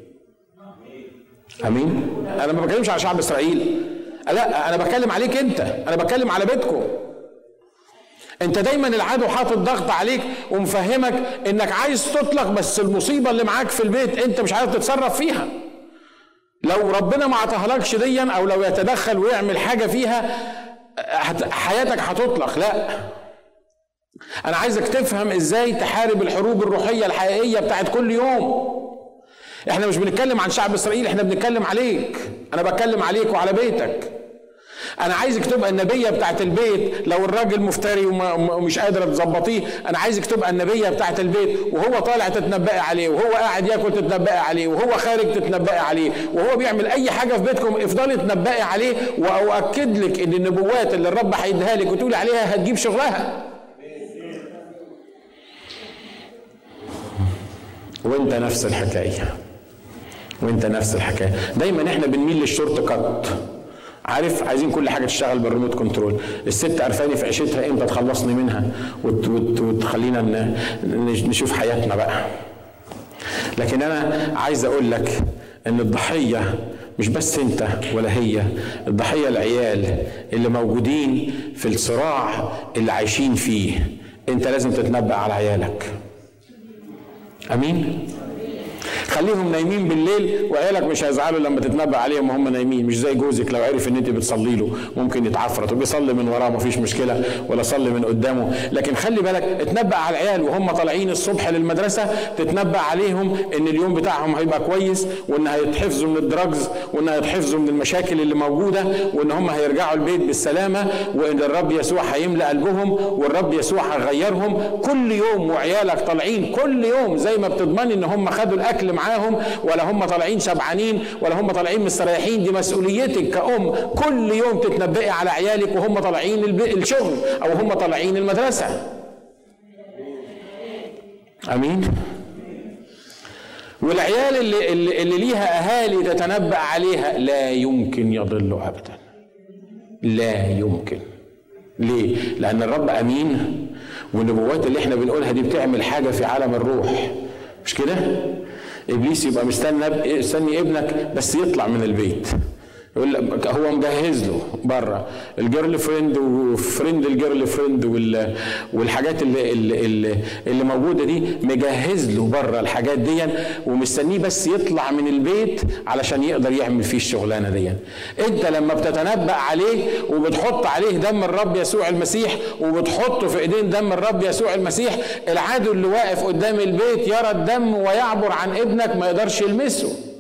آمين. أنا ما بتكلمش على شعب إسرائيل. لا أنا بتكلم عليك أنت. أنا بتكلم على بيتكم. أنت دايما العدو حاطط ضغط عليك ومفهمك إنك عايز تطلق بس المصيبة اللي معاك في البيت أنت مش عارف تتصرف فيها. لو ربنا ما عطاهالكش ديا أو لو يتدخل ويعمل حاجة فيها حياتك هتطلق. لا. أنا عايزك تفهم إزاي تحارب الحروب الروحية الحقيقية بتاعت كل يوم. إحنا مش بنتكلم عن شعب اسرائيل إحنا بنتكلم عليك. أنا بتكلم عليك وعلى بيتك. أنا عايزك تبقى النبية بتاعت البيت. لو الراجل مفتري ومش قادره تظبطيه أنا عايزك تبقى النبية بتاعت البيت. وهو طالع تتنبئي عليه وهو قاعد ياكل تتنبئي عليه وهو خارج تتنبئي عليه وهو بيعمل أي حاجة في بيتكم افضلي تنبئي عليه. وأؤكد لك إن النبوات اللي الرب هيديها لك وتقولي عليها هتجيب شغلها. وانت نفس الحكاية. وانت نفس الحكاية. دايما إحنا بنميل لل shortcut. عارف عايزين كل حاجة تشتغل بال remote control الست قرفاني في عيشتها إمتى تخلصني منها؟ وت وت وتخلينا نشوف حياتنا بقى. لكن أنا عايز أقول لك إن الضحية مش بس أنت ولا هي الضحية العيال اللي موجودين في الصراع اللي عايشين فيه. أنت لازم تتنبأ على عيالك. أمين؟ خليهم نايمين بالليل وعيالك مش هيزعلوا لما تتنبأ عليهم وهم نايمين. مش زي جوزك لو عرف ان انت بتصلي له ممكن يتعفرت وبيصلي من وراه مفيش مشكلة ولا صلي من قدامه. لكن خلي بالك اتنبأ على العيال وهم طالعين الصبح للمدرسة تتنبأ عليهم ان اليوم بتاعهم هيبقى كويس وان هيتحفظوا من الدراجز وان هيتحفظوا من المشاكل اللي موجودة وان هم هيرجعوا البيت بالسلامة وان الرب يسوع هيملأ قلبهم والرب يسوع هيغيرهم. كل يوم وعيالك طالعين كل يوم زي ما بتضمني ان هم خدوا الأكل معاهم ولا هم طالعين شبعانين ولا هم طالعين مستريحين. دي مسؤوليتك كأم. كل يوم تتنبئي على عيالك وهم طالعين الشغل أو هم طالعين المدرسة. آمين. والعيال اللي, اللي, اللي ليها أهالي تتنبأ عليها لا يمكن يضلوا ابدا. لا يمكن. ليه؟ لأن الرب أمين والنبوات اللي إحنا بنقولها دي بتعمل حاجة في عالم الروح. مش كده؟ إبليس يبقى مستني مستني ابنك بس يطلع من البيت. يقول هو مجهز له بره. ال girlfriend و friend ال girlfriend والحاجات اللي, اللي, اللي موجودة دي مجهز له بره الحاجات دي ومستنيه بس يطلع من البيت علشان يقدر يعمل فيه الشغلانة دي انت لما بتتنبأ عليه وبتحط عليه دم الرب يسوع المسيح وبتحطه في ايدين دم الرب يسوع المسيح العدو اللي واقف قدام البيت يرى الدم ويعبر عن ابنك ما يقدرش يلمسه.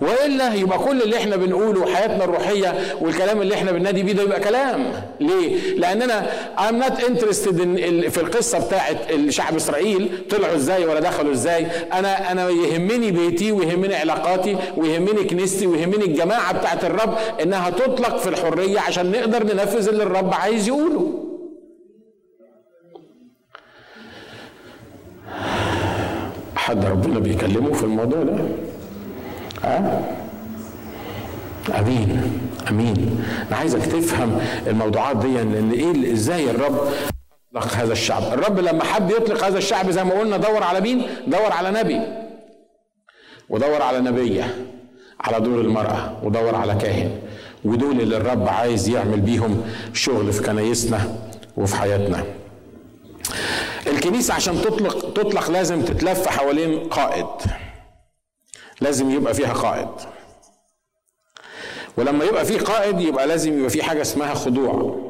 والا يبقى كل اللي إحنا بنقوله حياتنا الروحية والكلام اللي إحنا بننادي بيه ده يبقى كلام. ليه؟ لأننا not interested in في القصة بتاعت الشعب إسرائيل. طلعوا إزاي ولا دخلوا إزاي؟ أنا أنا يهمني بيتي ويهمني علاقاتي ويهمني كنيستي ويهمني الجماعة بتاعت الرب إنها تطلق في الحرية عشان نقدر ننفذ اللي الرب عايز يقوله. حد ربنا بيكلمه في الموضوع ده؟ ها أمين. أمين. أنا عايزك تفهم الموضوعات دي لأن إيه إزاي الرب اطلق هذا الشعب؟ الرب لما حب يطلق هذا الشعب زي ما قلنا دور على مين؟ دور على نبي. ودور على نبية على دور المرأة ودور على كاهن. ودول اللي الرب عايز يعمل بيهم شغل في كنايسنا وفي حياتنا. الكنيسة عشان تطلق تطلق لازم تتلف حوالين قائد. لازم يبقى فيها قائد. ولما يبقى فيه قائد يبقى لازم يبقى فيه حاجة اسمها خضوع.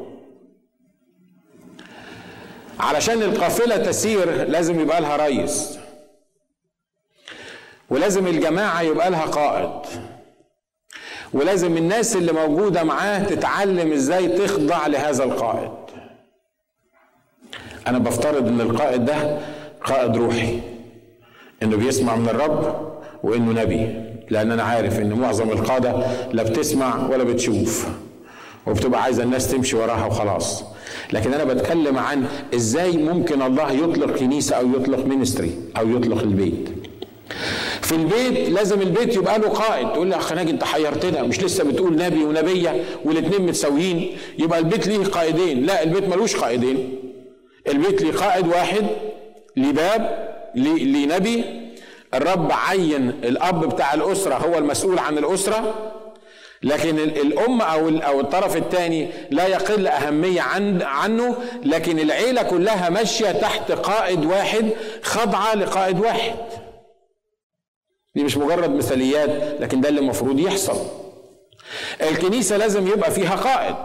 علشان القافلة تسير لازم يبقى لها رئيس. ولازم الجماعة يبقى لها قائد. ولازم الناس اللي موجودة معاه تتعلم إزاي تخضع لهذا القائد. أنا بفترض إن القائد ده قائد روحي إنه بيسمع من الرب وإنه نبي لأن أنا عارف ان معظم القادة لا بتسمع ولا بتشوف وبتبقى عايزة الناس تمشي وراها وخلاص. لكن أنا بتكلم عن إزاي ممكن الله يطلق كنيسة أو يطلق مينستري أو يطلق البيت. في البيت لازم البيت يبقى له قائد تقول لي اخ ناجي أنت حيرتنا مش لسه بتقول نبي ونبية والاثنين متساويين يبقى البيت ليه قائدين؟ لا البيت ملوش قائدين. البيت ليه قائد واحد ليه باب ليه نبي الرب عين الأب بتاع الأسرة هو المسؤول عن الأسرة. لكن الأم أو أو الطرف الثاني لا يقل أهمية عن عنه. لكن العيلة كلها ماشية تحت قائد واحد خاضعة لقائد واحد. دي مش مجرد مثاليات لكن ده اللي المفروض يحصل. الكنيسة لازم يبقى فيها قائد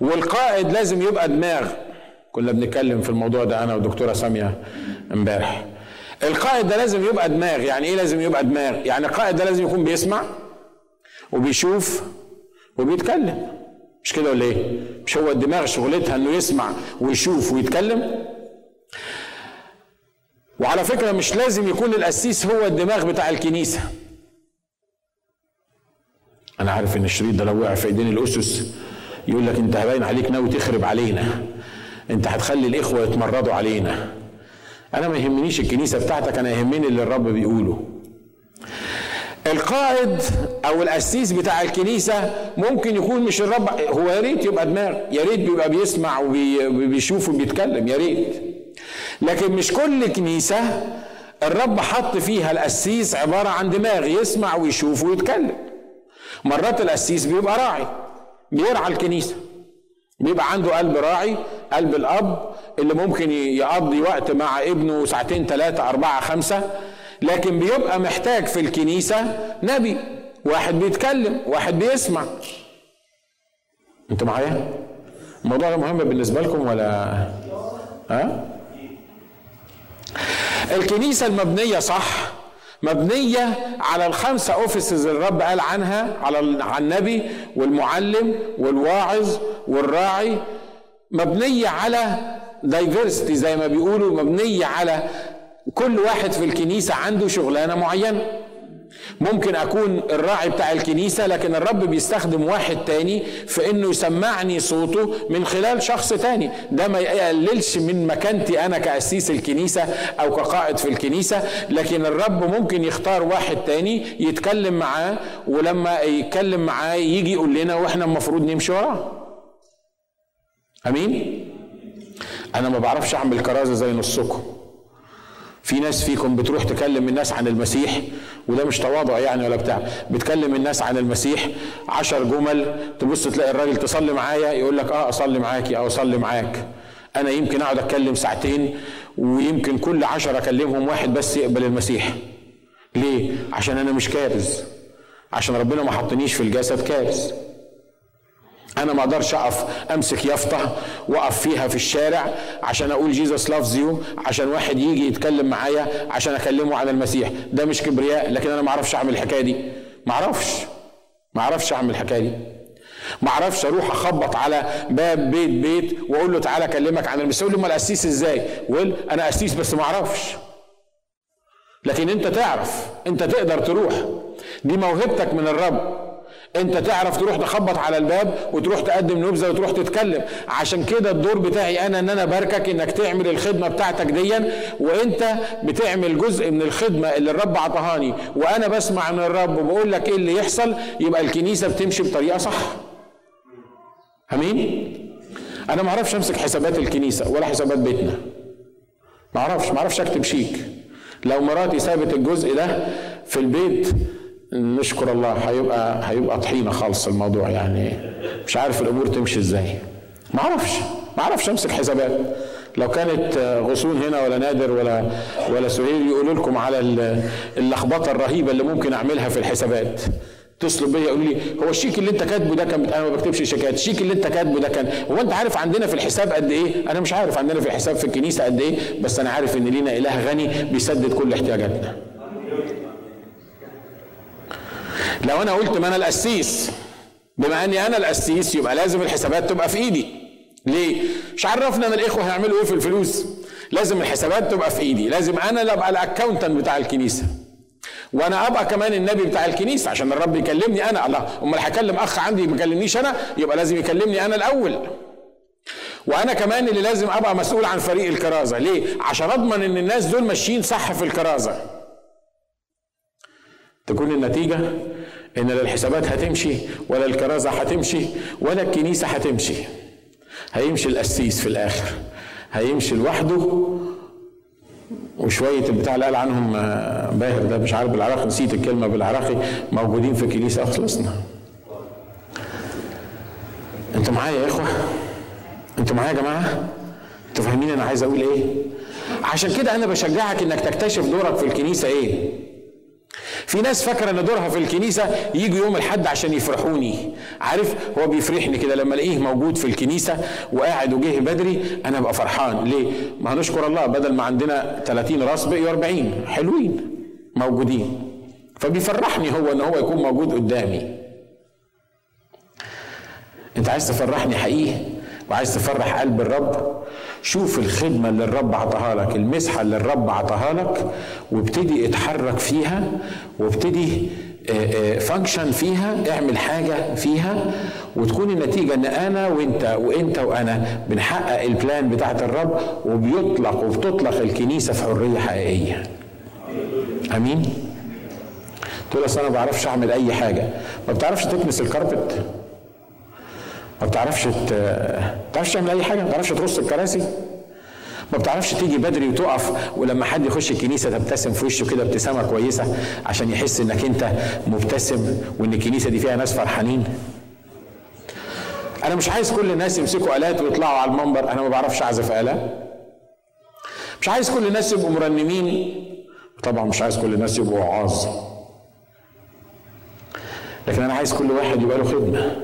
والقائد لازم يبقى دماغ. كنا بنتكلم في الموضوع ده أنا والدكتورة سامية امبارح. القائد ده لازم يبقى دماغ. يعني إيه لازم يبقى دماغ؟ يعني القائد ده لازم يكون بيسمع وبيشوف وبيتكلم. مش كده ولا إيه؟ مش هو الدماغ شغلتها إنه يسمع ويشوف ويتكلم؟ وعلى فكرة مش لازم يكون القسيس هو الدماغ بتاع الكنيسة. أنا عارف إن الشريط ده لو وقع في إيدين الأسس يقول لك أنت باين عليك ناوي تخرب علينا. أنت هتخلي الإخوة يتمردوا علينا. أنا ما يهمنيش الكنيسة بتاعتك أنا يهمني اللي الرب بيقوله. القائد أو القسيس بتاع الكنيسة ممكن يكون مش الرب هو يا ريت يبقى دماغ يا ريت بيبقى بيسمع وبيشوف وبيتكلم يا ريت. لكن مش كل كنيسة الرب حط فيها القسيس عبارة عن دماغ يسمع ويشوف ويتكلم. مرات القسيس بيبقى راعي بيرعى الكنيسة. بيبقى عنده قلب راعي قلب الأب اللي ممكن يقضي وقت مع ابنه ساعتين ثلاثة أربعة خمسة. لكن بيبقى محتاج في الكنيسة نبي واحد بيتكلم واحد بيسمع. أنتوا معايا؟ الموضوع ده مهم بالنسبة لكم ولا؟ ها؟ الكنيسة المبنية صح مبنية على الخمسة اوفيسز اللي الرب قال عنها على النبي والمعلم والواعظ والراعي مبنية على دايفرستي زي ما بيقولوا مبنية على كل واحد في الكنيسة عنده شغلانة معينة. ممكن أكون الراعي بتاع الكنيسة لكن الرب بيستخدم واحد تاني في إنه يسمعني صوته من خلال شخص تاني. ده ما يقللش من مكانتي أنا كأسيس الكنيسة أو كقائد في الكنيسة لكن الرب ممكن يختار واحد تاني يتكلم معاه ولما يتكلم معاه يجي يقول لنا وإحنا المفروض نمشي وراه. أمين؟ أنا ما بعرفش أعمل كرازة زي نصكم. في ناس فيكم بتروح تكلم الناس عن المسيح وده مش تواضع يعني ولا بتاع. بتكلم الناس عن المسيح عشر جمل تبص تلاقي الراجل تصلي معايا يقول لك آه أصلي معاكي أو أصلي معاك. أنا يمكن أقعد أتكلم ساعتين ويمكن كل عشر أكلمهم واحد بس يقبل المسيح. ليه؟ عشان أنا مش كارز. عشان ربنا ما حطنيش في الجسد كارز. أنا ما أقدرش أقف أمسك يافطة وأقف فيها في الشارع عشان أقول Jesus loves you عشان واحد يجي يتكلم معايا عشان أكلمه عن المسيح. ده مش كبرياء لكن أنا ما أعرفش أعمل الحكاية دي. ما أعرفش. ما أعرفش أعمل الحكاية دي. ما أعرفش أروح أخبط على باب بيت بيت وأقول له تعالى أكلمك عن المسيح. يقول له أمال قسيس إزاي؟ ويقول أنا قسيس بس ما أعرفش. لكن أنت تعرف أنت تقدر تروح. دي موهبتك من الرب. انت تعرف تروح تخبط على الباب وتروح تقدم نبذة وتروح تتكلم. عشان كده الدور بتاعي أنا إن أنا باركك إنك تعمل الخدمة بتاعتك ديا وأنت بتعمل جزء من الخدمة اللي الرب عطهاني وأنا بسمع من الرب وبقول لك إيه اللي يحصل يبقى الكنيسة بتمشي بطريقة صح. آمين؟ أنا ما أعرفش أمسك حسابات الكنيسة ولا حسابات بيتنا. ما أعرفش ما أعرفش أكتب شيك. لو مراتي سابت الجزء ده في البيت نشكر الله هيبقى هيبقى طحينة خالص الموضوع يعني. مش عارف الأمور تمشي إزاي. ما أعرفش ما أعرفش أمسك حسابات. لو كانت غصون هنا ولا نادر ولا ولا سهيل يقولوا لكم على اللخبطة الرهيبة اللي ممكن أعملها في الحسابات. اتصلوا بيا يقولوا لي هو الشيك اللي أنت كاتبه ده كان أنا ما بكتبش شيكات. الشيك اللي أنت كاتبه ده كان هو أنت عارف عندنا في الحساب قد إيه؟ أنا مش عارف عندنا في الحساب في الكنيسة قد إيه بس أنا عارف إن لينا إله غني بيسدد كل احتياجاتنا. لو أنا قلت ما أنا القسيس بما إني أنا القسيس يبقى لازم الحسابات تبقى في إيدي. ليه؟ مش عرفنا إن الإخوة هيعملوا إيه في الفلوس. لازم الحسابات تبقى في إيدي. لازم أنا اللي أبقى الاكونتنت بتاع الكنيسة. وأنا أبقى كمان النبي بتاع الكنيسة عشان الرب يكلمني أنا. الله أمال هكلم أخ عندي ما يكلمنيش أنا؟ يبقى لازم يكلمني أنا الأول. وأنا كمان اللي لازم أبقى مسؤول عن فريق الكرازة. ليه؟ عشان أضمن إن الناس دول ماشيين صح في الكرازة. تكون النتيجة إن لا الحسابات هتمشي ولا الكرازة هتمشي ولا الكنيسة هتمشي. هيمشي القسيس في الآخر. هيمشي لوحده وشوية البتاع اللي قال عنهم باهر ده مش عارف بالعراقي نسيت الكلمة بالعراقي. موجودين في الكنيسه خلصنا أنتوا معايا يا إخوة؟ أنتوا معايا يا جماعة؟ أنتوا فاهمين أنا عايز أقول إيه؟ عشان كده أنا بشجعك إنك تكتشف دورك في الكنيسة إيه؟ في ناس فاكرة إن دورها في الكنيسة يجي يوم الحد عشان يفرحوني. عارف؟ هو بيفرحني كده لما ألاقيه موجود في الكنيسة وقاعد وجه بدري أنا أبقى فرحان. ليه؟ ما هنشكر الله بدل ما عندنا 30 راس بقيوا 40 حلوين موجودين. فبيفرحني هو إن هو يكون موجود قدامي. أنت عايز تفرحني حقيقي؟ وعايز تفرح قلب الرب شوف الخدمة اللي الرب عطاها لك المسحة اللي الرب عطاها لك وابتدي اتحرك فيها وابتدي function آه، آه، فيها اعمل حاجة فيها وتكون النتيجة إن أنا وأنت وأنت وأنا بنحقق ال plan بتاعت الرب وبيطلق وبتطلق الكنيسة في حرية حقيقية. آمين؟ تقول أصل أنا ما بعرفش أعمل أي حاجة. ما بتعرفش تكنس الكاربت ما بتعرفش ما بتعرفش تعمل أي حاجة ما بتعرفش ترص الكراسي. ما بتعرفش تيجي بدري وتقف ولما حد يخش الكنيسة تبتسم في وشه كده ابتسامة كويسة عشان يحس إنك أنت مبتسم وإن الكنيسة دي فيها ناس فرحانين. أنا مش عايز كل الناس يمسكوا آلات ويطلعوا على المنبر أنا ما بعرفش أعزف آلة. مش عايز كل الناس يبقوا مرنمين. طبعا مش عايز كل الناس يبقوا وعاظ لكن أنا عايز كل واحد يبقى له خدمة.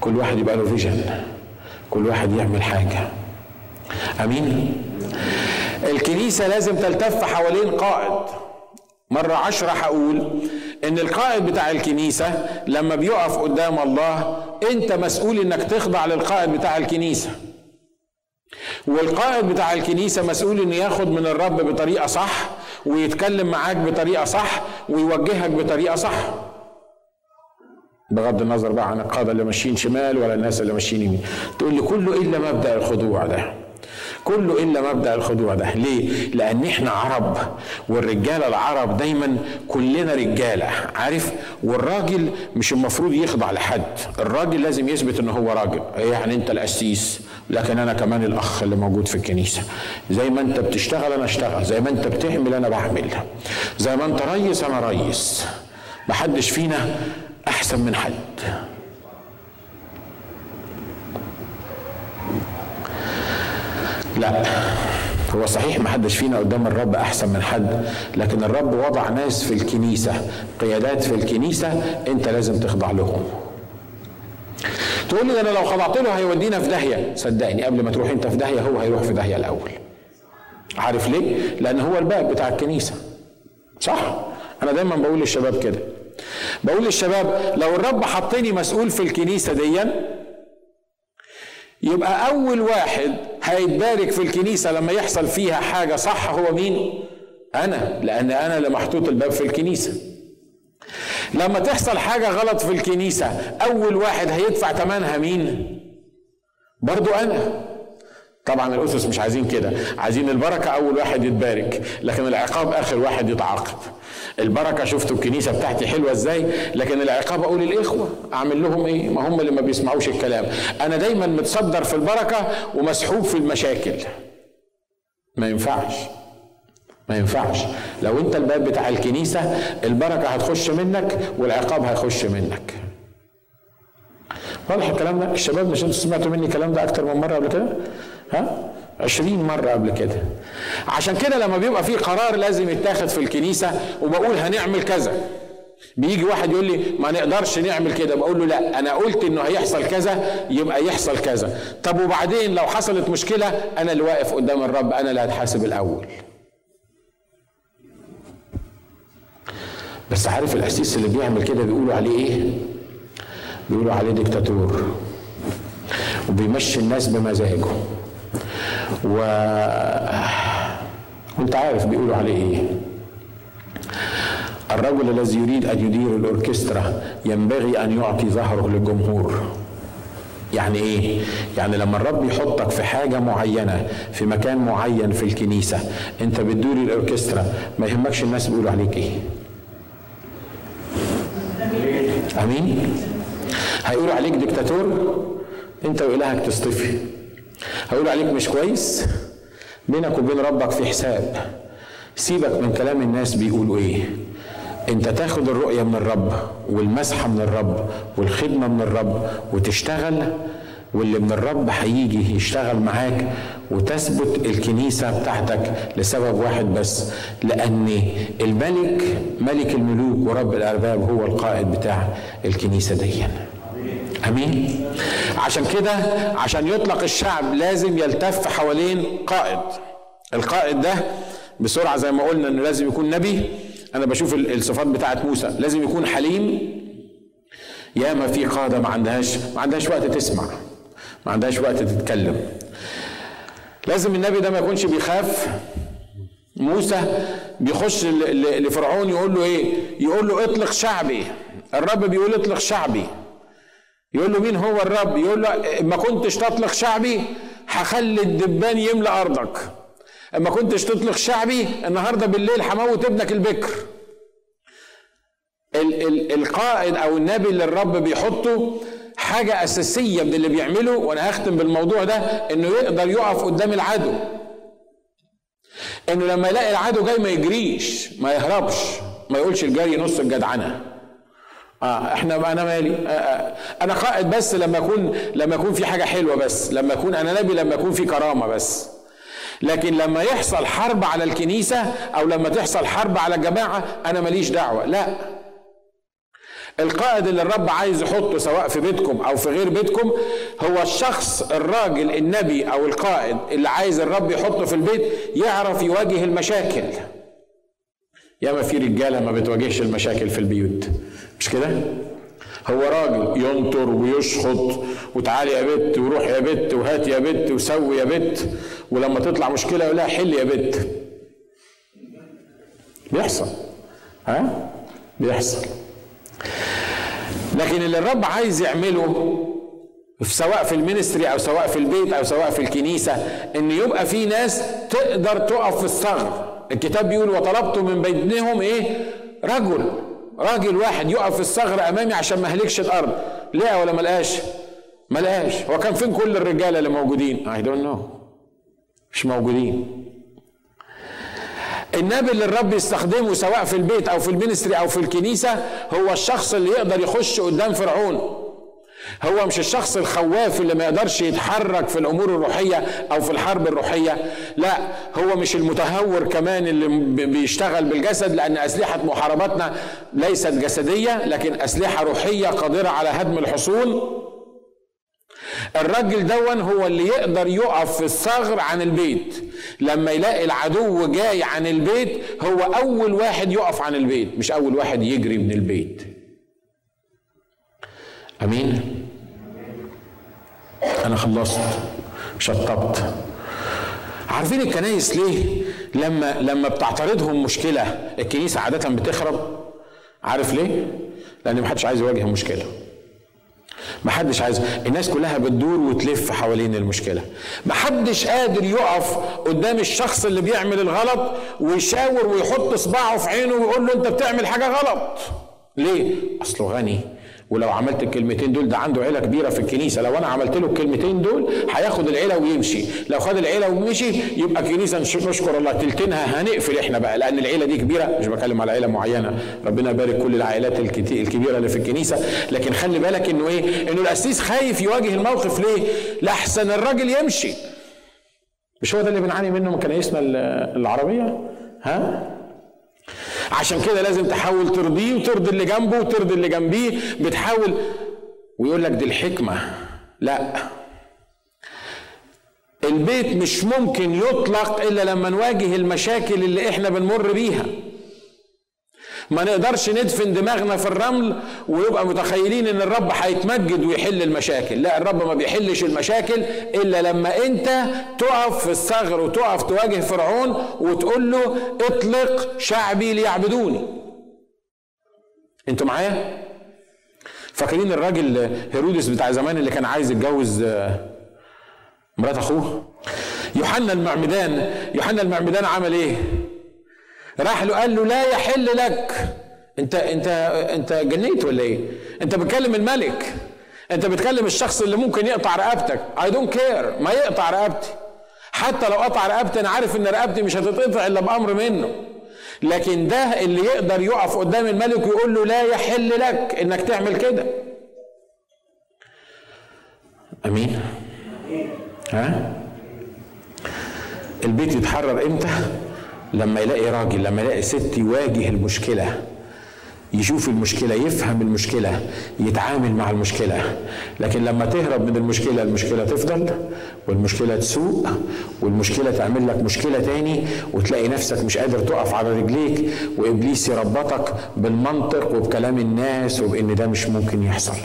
كل واحد يبقى له فيجن كل واحد يعمل حاجة أمين الكنيسة لازم تلتف حوالين قائد مرة عشرة هقول إن القائد بتاع الكنيسة لما بيقف قدام الله أنت مسؤول إنك تخضع للقائد بتاع الكنيسة. والقائد بتاع الكنيسة مسؤول إنه ياخد من الرب بطريقة صح ويتكلم معاك بطريقة صح ويوجهك بطريقة صح. بغض النظر بقى عن القادة اللي ماشيين شمال ولا الناس اللي ماشيين يمين. تقول لي كله إلا مبدأ الخضوع ده. كله إلا مبدأ الخضوع ده. ليه؟ لأن إحنا عرب والرجاله العرب دايما كلنا رجالة عارف؟ والراجل مش المفروض يخضع لحد. الراجل لازم يثبت ان هو راجل. يعني أنت القسيس لكن أنا كمان الأخ اللي موجود في الكنيسة. زي ما أنت بتشتغل أنا أشتغل. زي ما أنت بتعمل أنا بعمل. زي ما أنت ريس أنا ريس. محدش فينا أحسن من حد لا هو صحيح ما حدش فينا قدام الرب أحسن من حد لكن الرب وضع ناس في الكنيسة قيادات في الكنيسة أنت لازم تخضع لهم. تقول لي أنا لو خضعت له هيودينا في داهية. صدقني قبل ما تروح أنت في داهية هو هيروح في داهية الأول. عارف ليه؟ لأن هو الباب بتاع الكنيسة. صح؟ أنا دايما بقول للشباب كده. بقول للشباب لو الرب حطني مسؤول في الكنيسة ديا يبقى أول واحد هيتبارك في الكنيسة لما يحصل فيها حاجة صح هو مين؟ أنا لأن أنا اللي محطوط الباب في الكنيسة لما تحصل حاجة غلط في الكنيسة أول واحد هيدفع ثمنها مين؟ برضو أنا طبعا الأسس مش عايزين كده. عايزين البركة أول واحد يتبارك لكن العقاب آخر واحد يتعاقب. البركة شفتوا الكنيسة بتاعتي حلوة إزاي؟ لكن العقاب أقول الاخوه أعمل لهم إيه؟ ما هم اللي ما بيسمعوش الكلام. أنا دايما متصدر في البركة ومسحوب في المشاكل. ما ينفعش. ما ينفعش. لو أنت الباب بتاع الكنيسة البركة هتخش منك والعقاب هيخش منك. واضح الكلام ده؟ الشباب مش أنتوا سمعتوا مني الكلام ده أكتر من مرة قبل كده؟ ها؟ عشرين مرة قبل كده. عشان كده لما بيبقى في قرار لازم يتاخد في الكنيسة وبقول هنعمل كذا. بيجي واحد يقول لي ما نقدرش نعمل كده. بقول له لا أنا قلت إنه هيحصل كذا يبقى يحصل كذا. طب وبعدين لو حصلت مشكلة أنا اللي واقف قدام الرب أنا اللي هتحاسب الأول. بس عارف القسيس اللي بيعمل كده بيقولوا عليه إيه؟ بيقولوا عليه ديكتاتور. وبيمشي الناس بمزاجه. و وانت عارف بيقولوا عليه إيه. الرجل الذي يريد أن يدير الأوركسترا ينبغي أن يعطي ظهره للجمهور. يعني إيه؟ يعني لما الرب يحطك في حاجة معينة في مكان معين في الكنيسة أنت بتدور الأوركسترا ما يهمكش الناس بيقولوا عليك إيه. أمين؟ هيقولوا عليك ديكتاتور أنت وإلهك تصطفي هقول عليك مش كويس. بينك وبين ربك في حساب. سيبك من كلام الناس بيقولوا إيه. أنت تاخد الرؤية من الرب والمسحة من الرب والخدمة من الرب وتشتغل واللي من الرب هيجي يشتغل معاك وتثبت الكنيسة بتاعتك لسبب واحد بس لأن الملك ملك الملوك ورب الأرباب هو القائد بتاع الكنيسة دي. أمين. عشان كده عشان يطلق الشعب لازم يلتف حوالين قائد. القائد ده بسرعة زي ما قلنا انه لازم يكون نبي. أنا بشوف الصفات بتاعت موسى. لازم يكون حليم. ياما في قادة ما عندهاش ما عندهاش وقت تسمع. ما عندهاش وقت تتكلم. لازم النبي ده ما يكونش بيخاف. موسى بيخش لفرعون يقول له إيه؟ يقول له اطلق شعبي. الرب بيقول اطلق شعبي. يقول له مين هو الرب؟ يقول له ما كنتش تطلق شعبي هخلي الدبان يملى أرضك. اما كنتش تطلق شعبي النهارده بالليل هموت ابنك البكر. ال ال القائد أو النبي اللي الرب بيحطه حاجة أساسية من اللي بيعمله وأنا هختم بالموضوع ده إنه يقدر يقف قدام العدو. إنه لما يلاقي العدو جاي ما يجريش ما يهربش ما يقولش الجري نص الجدعنة. آه إحنا أنا مالي؟ آه آه. أنا قائد بس لما اكون لما يكون في حاجة حلوة بس لما أكون أنا نبي لما يكون في كرامة بس. لكن لما يحصل حرب على الكنيسة أو لما تحصل حرب على الجماعة أنا ماليش دعوة. لا. القائد اللي الرب عايز يحطه سواء في بيتكم أو في غير بيتكم هو الشخص الراجل النبي أو القائد اللي عايز الرب يحطه في البيت يعرف يواجه المشاكل. ياما في رجالة ما بتواجهش المشاكل في البيوت. مش كده؟ هو راجل ينطر ويشخط وتعالي يا بت وروح يا بت وهات يا بت وسوي يا بت ولما تطلع مشكلة يقول لها حل يا بت. بيحصل. ها؟ بيحصل. لكن اللي الرب عايز يعمله سواء في المينستري أو سواء في البيت أو سواء في الكنيسة إن يبقى في ناس تقدر تقف في الثغر الكتاب بيقول وطلبت من بينهم إيه؟ رجل. راجل واحد يقف في الثغر أمامي عشان ما أهلكش الأرض. لقى ولا ما لقاش؟ ما لقاش. هو كان فين كل الرجالة اللي موجودين؟ I don't know مش موجودين. النبي اللي الرب يستخدمه سواء في البيت أو في ال ministry أو في الكنيسة هو الشخص اللي يقدر يخش قدام فرعون. هو مش الشخص الخواف اللي ما يقدرش يتحرك في الأمور الروحية أو في الحرب الروحية. لا هو مش المتهور كمان اللي بيشتغل بالجسد لأن أسلحة محاربتنا ليست جسدية لكن أسلحة روحية قادرة على هدم الحصون الراجل دون هو اللي يقدر يقف في الثغر عن البيت. لما يلاقي العدو جاي عن البيت هو أول واحد يقف عن البيت مش أول واحد يجري من البيت. أمين؟ أنا خلصت شطبت. عارفين الكنايس ليه؟ لما لما بتعترضهم مشكلة الكنيسة عادة بتخرب. عارف ليه؟ لأن محدش عايز يواجه مشكله محدش عايز الناس كلها بتدور وتلف حوالين المشكلة. محدش قادر يقف قدام الشخص اللي بيعمل الغلط ويشاور ويحط صباعه في عينه ويقول له أنت بتعمل حاجة غلط. ليه؟ أصله غني. ولو عملت الكلمتين دول ده عنده عيلة كبيرة في الكنيسة. لو أنا عملت له الكلمتين دول هياخد العيلة ويمشي. لو خد العيلة ومشي يبقى كنيسة نشكر الله. تلتينها هنقفل إحنا بقى لأن العيلة دي كبيرة. مش بتكلم على عيلة معينة. ربنا يبارك كل العائلات الكبيرة اللي في الكنيسة. لكن خلي بالك إنه إيه؟ إنه القسيس خايف يواجه الموقف ليه؟ لأحسن الراجل يمشي. مش هو ده اللي بنعاني منه؟ من كنايسنا العربية؟ ها؟ عشان كده لازم تحاول ترضيه وترضي اللي جنبه وترضي اللي جنبيه. بتحاول. ويقول لك دي الحكمة. لا. البيت مش ممكن يطلق إلا لما نواجه المشاكل اللي إحنا بنمر بيها. ما نقدرش ندفن دماغنا في الرمل ويبقى متخيلين إن الرب هيتمجد ويحل المشاكل. لا الرب ما بيحلش المشاكل إلا لما أنت تقف في الثغر وتقف تواجه فرعون وتقول له اطلق شعبي ليعبدوني. أنتوا معايا؟ فاكرين الراجل هيرودس بتاع زمان اللي كان عايز يتجوز مرات أخوه؟ يوحنا المعمدان يوحنا المعمدان عمل إيه؟ راح له قال له لا يحل لك. انت انت انت جنيت ولا إيه؟ انت بتكلم الملك. انت بتكلم الشخص اللي ممكن يقطع رقبتك. I don't care ما يقطع رقبتي. حتى لو قطع رقبتي أنا عارف إن رقبتي مش هتتقطع إلا بأمر منه. لكن ده اللي يقدر يقف قدام الملك ويقول له لا يحل لك إنك تعمل كده. أمين؟ ها؟ البيت يتحرر إمتى؟ لما يلاقي راجل لما يلاقي ست يواجه المشكلة يشوف المشكلة يفهم المشكلة يتعامل مع المشكلة. لكن لما تهرب من المشكلة المشكلة تفضل والمشكلة تسوء والمشكلة تعمل لك مشكلة تاني وتلاقي نفسك مش قادر تقف على رجليك وإبليس يربطك بالمنطق وبكلام الناس وبإن ده مش ممكن يحصل.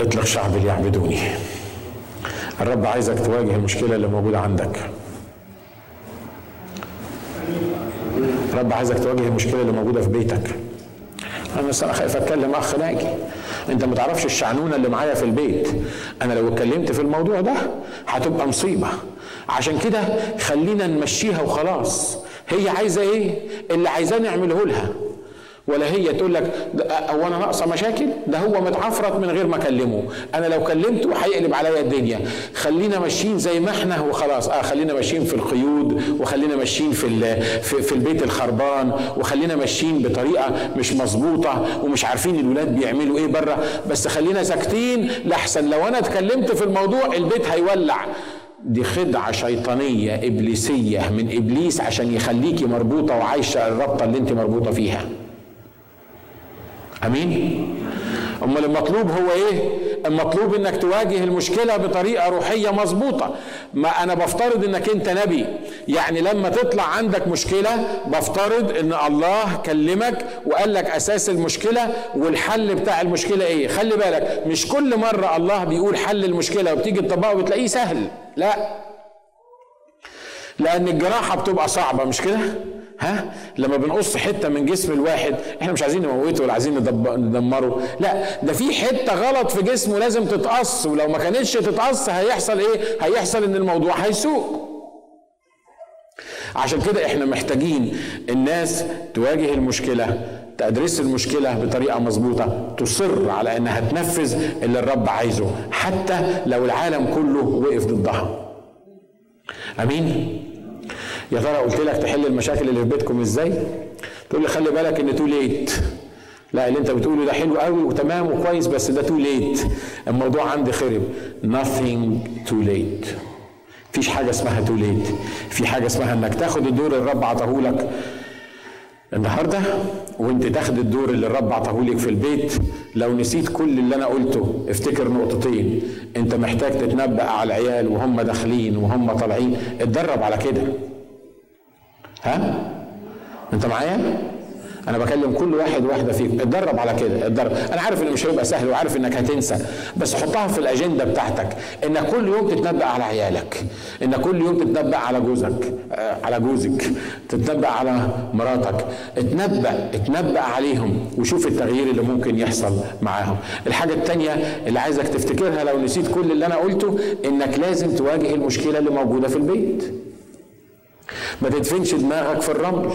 اطلق شعب ليعبدوني الرب عايزك تواجه المشكلة اللي موجودة عندك. الرب عايزك تواجه المشكلة اللي موجودة في بيتك. أنا أنا خايف أتكلم أخ ناجي. أنت ما تعرفش الشعنونة اللي معايا في البيت. أنا لو اتكلمت في الموضوع ده هتبقى مصيبة. عشان كده خلينا نمشيها وخلاص. هي عايزة إيه؟ اللي عايزاه نعمله لها. ولا هي تقول لك هو أنا ناقصة مشاكل؟ ده هو متعفرت من غير ما أكلمه. أنا لو كلمته هيقلب عليا الدنيا. خلينا ماشيين زي ما إحنا وخلاص آه خلينا ماشيين في القيود وخلينا ماشيين في في, في البيت الخربان وخلينا ماشيين بطريقة مش مظبوطة ومش عارفين الولاد بيعملوا إيه بره بس خلينا ساكتين لأحسن. لو أنا اتكلمت في الموضوع البيت هيولع. دي خدعة شيطانية إبليسية من إبليس عشان يخليكي مربوطة وعايشة الربطة اللي أنت مربوطة فيها. أمين. أمال المطلوب هو إيه؟ المطلوب إنك تواجه المشكلة بطريقة روحية مظبوطة. ما أنا بفترض إنك أنت نبي. يعني لما تطلع عندك مشكلة بفترض إن الله كلمك وقال لك أساس المشكلة والحل بتاع المشكلة إيه؟ خلي بالك مش كل مرة الله بيقول حل المشكلة وبتيجي تطبقه وبتلاقيه سهل. لا. لأن الجراحة بتبقى صعبة مش كده؟ ها؟ لما بنقص حتة من جسم الواحد إحنا مش عايزين نموته ولا عايزين ندمره. لا ده في حتة غلط في جسمه لازم تتقص ولو ما كانتش تتقص هيحصل إيه؟ هيحصل ان الموضوع هيسوء. عشان كده إحنا محتاجين الناس تواجه المشكلة تدرس المشكلة بطريقة مظبوطة تصر على انها تنفذ اللي الرب عايزه حتى لو العالم كله وقف ضدها. أمين؟ يا ترى قلت لك تحل المشاكل اللي في بيتكم إزاي؟ تقول لي خلي بالك إن too late لا اللي أنت بتقوله ده حلو قوي وتمام وكويس بس ده too late الموضوع عندي خرب. Nothing too late. فيش حاجة اسمها too late في حاجة اسمها إنك تاخد الدور اللي الرب عطاهولك النهارده وأنت تاخد الدور اللي الرب عطاهولك في البيت. لو نسيت كل اللي أنا قلته افتكر نقطتين. أنت محتاج تتنبأ على العيال وهم داخلين وهم طالعين. اتدرب على كده. ها؟ انت معايا؟ أنا بكلم كل واحد واحدة فيكم اتدرب على كده اتدرب. أنا عارف انه مش هيبقى سهل وعارف انك هتنسى بس حطها في الأجندة بتاعتك. انك كل يوم تتنبأ على عيالك انك كل يوم تتنبأ على جوزك آه على جوزك تتنبأ على مراتك. اتنبأ اتنبأ عليهم وشوف التغيير اللي ممكن يحصل معاهم. الحاجة الثانية اللي عايزك تفتكرها لو نسيت كل اللي أنا قلته إنك لازم تواجه المشكلة اللي موجودة في البيت. ما تدفنش دماغك في الرمل.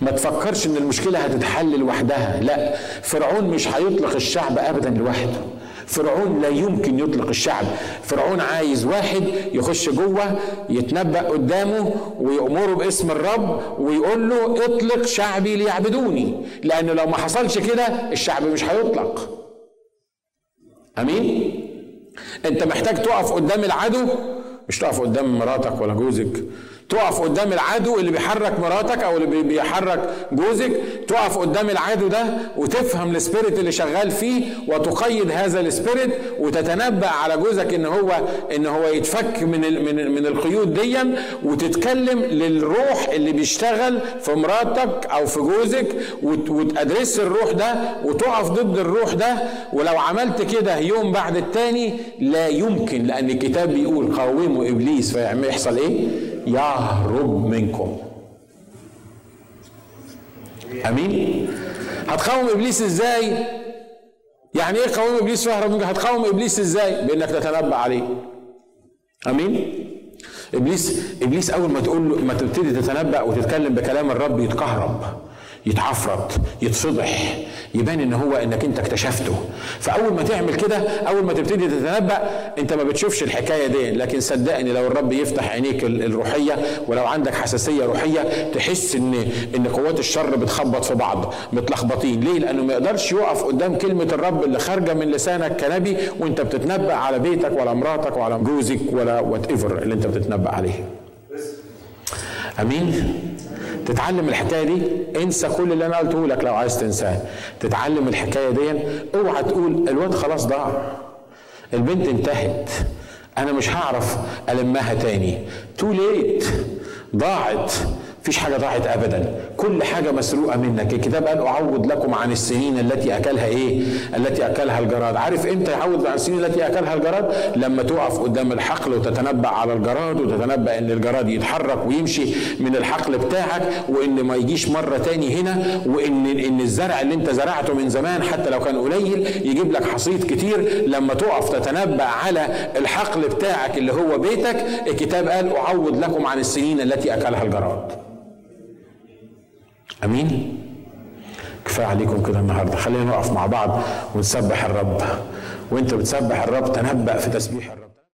ما تفكرش إن المشكلة هتتحل لوحدها. لا فرعون مش هيطلق الشعب ابدا لوحده. فرعون لا يمكن يطلق الشعب. فرعون عايز واحد يخش جوه يتنبأ قدامه ويأمره باسم الرب ويقول له اطلق شعبي ليعبدوني. لأنه لو ما حصلش كده الشعب مش هيطلق. أمين؟ أنت محتاج تقف قدام العدو. مش تقف قدام مراتك ولا جوزك. تقف قدام العدو اللي بيحرك مراتك أو اللي بيحرك جوزك تقف قدام العدو ده وتفهم ال spirit اللي شغال فيه وتقيد هذا ال spirit وتتنبأ على جوزك إن هو إن هو يتفك من من من القيود دي وتتكلم للروح اللي بيشتغل في مراتك أو في جوزك وتدرس الروح ده وتقف ضد الروح ده ولو عملت كده يوم بعد التاني لا يمكن لأن الكتاب بيقول قاوموا إبليس فيحصل إيه؟ يهرب منكم. آمين؟ هتقاوم إبليس إزاي؟ يعني إيه قاوم إبليس ويهرب منكم هتقاوم إبليس إزاي؟ بإنك تتنبأ عليه. آمين؟ إبليس إبليس أول ما تقول له ما تبتدي تتنبأ وتتكلم بكلام الرب يتكهرب. يتعفرت يتفضح يبان إن هو إنك أنت اكتشفته. فأول ما تعمل كده أول ما تبتدي تتنبأ أنت ما بتشوفش الحكاية دي. لكن صدقني لو الرب يفتح عينيك الروحية ولو عندك حساسية روحية تحس ان إن قوات الشر بتخبط في بعض متلخبطين. ليه؟ لأنه ما يقدرش يقف قدام كلمة الرب اللي خارجة من لسانك كنبي وأنت بتتنبأ على بيتك ولا مراتك ولا جوزك ولا whatever اللي أنت بتتنبأ عليه. أمين؟ تتعلم الحكاية دي؟ انسى كل اللي أنا قلته لك لو عايز تنساه. تتعلم الحكاية دي؟ اوعى تقول الواد خلاص ضاع. البنت انتهت. أنا مش هعرف ألمها تاني. تو ليت ضاعت. فيش حاجة ضاعت أبدا. كل حاجة مسروقة منك. الكتاب قال أعوض لكم عن السنين التي أكلها إيه؟ التي أكلها الجراد. عارف إمتى يعوض عن السنين التي أكلها الجراد؟ لما تقف قدام الحقل وتتنبأ على الجراد وتتنبأ إن الجراد يتحرك ويمشي من الحقل بتاعك وإن ما يجيش مرة تاني هنا وإن إن الزرع اللي أنت زرعته من زمان حتى لو كان قليل يجيب لك حصيد كتير. لما تقف تتنبأ على الحقل بتاعك اللي هو بيتك الكتاب قال أعوض لكم عن السنين التي أكلها الجراد. أمين. كفاية عليكم كده النهارده. خلينا نقف مع بعض ونسبح الرب. وأنت بتسبح الرب تنبأ في تسبيح الرب.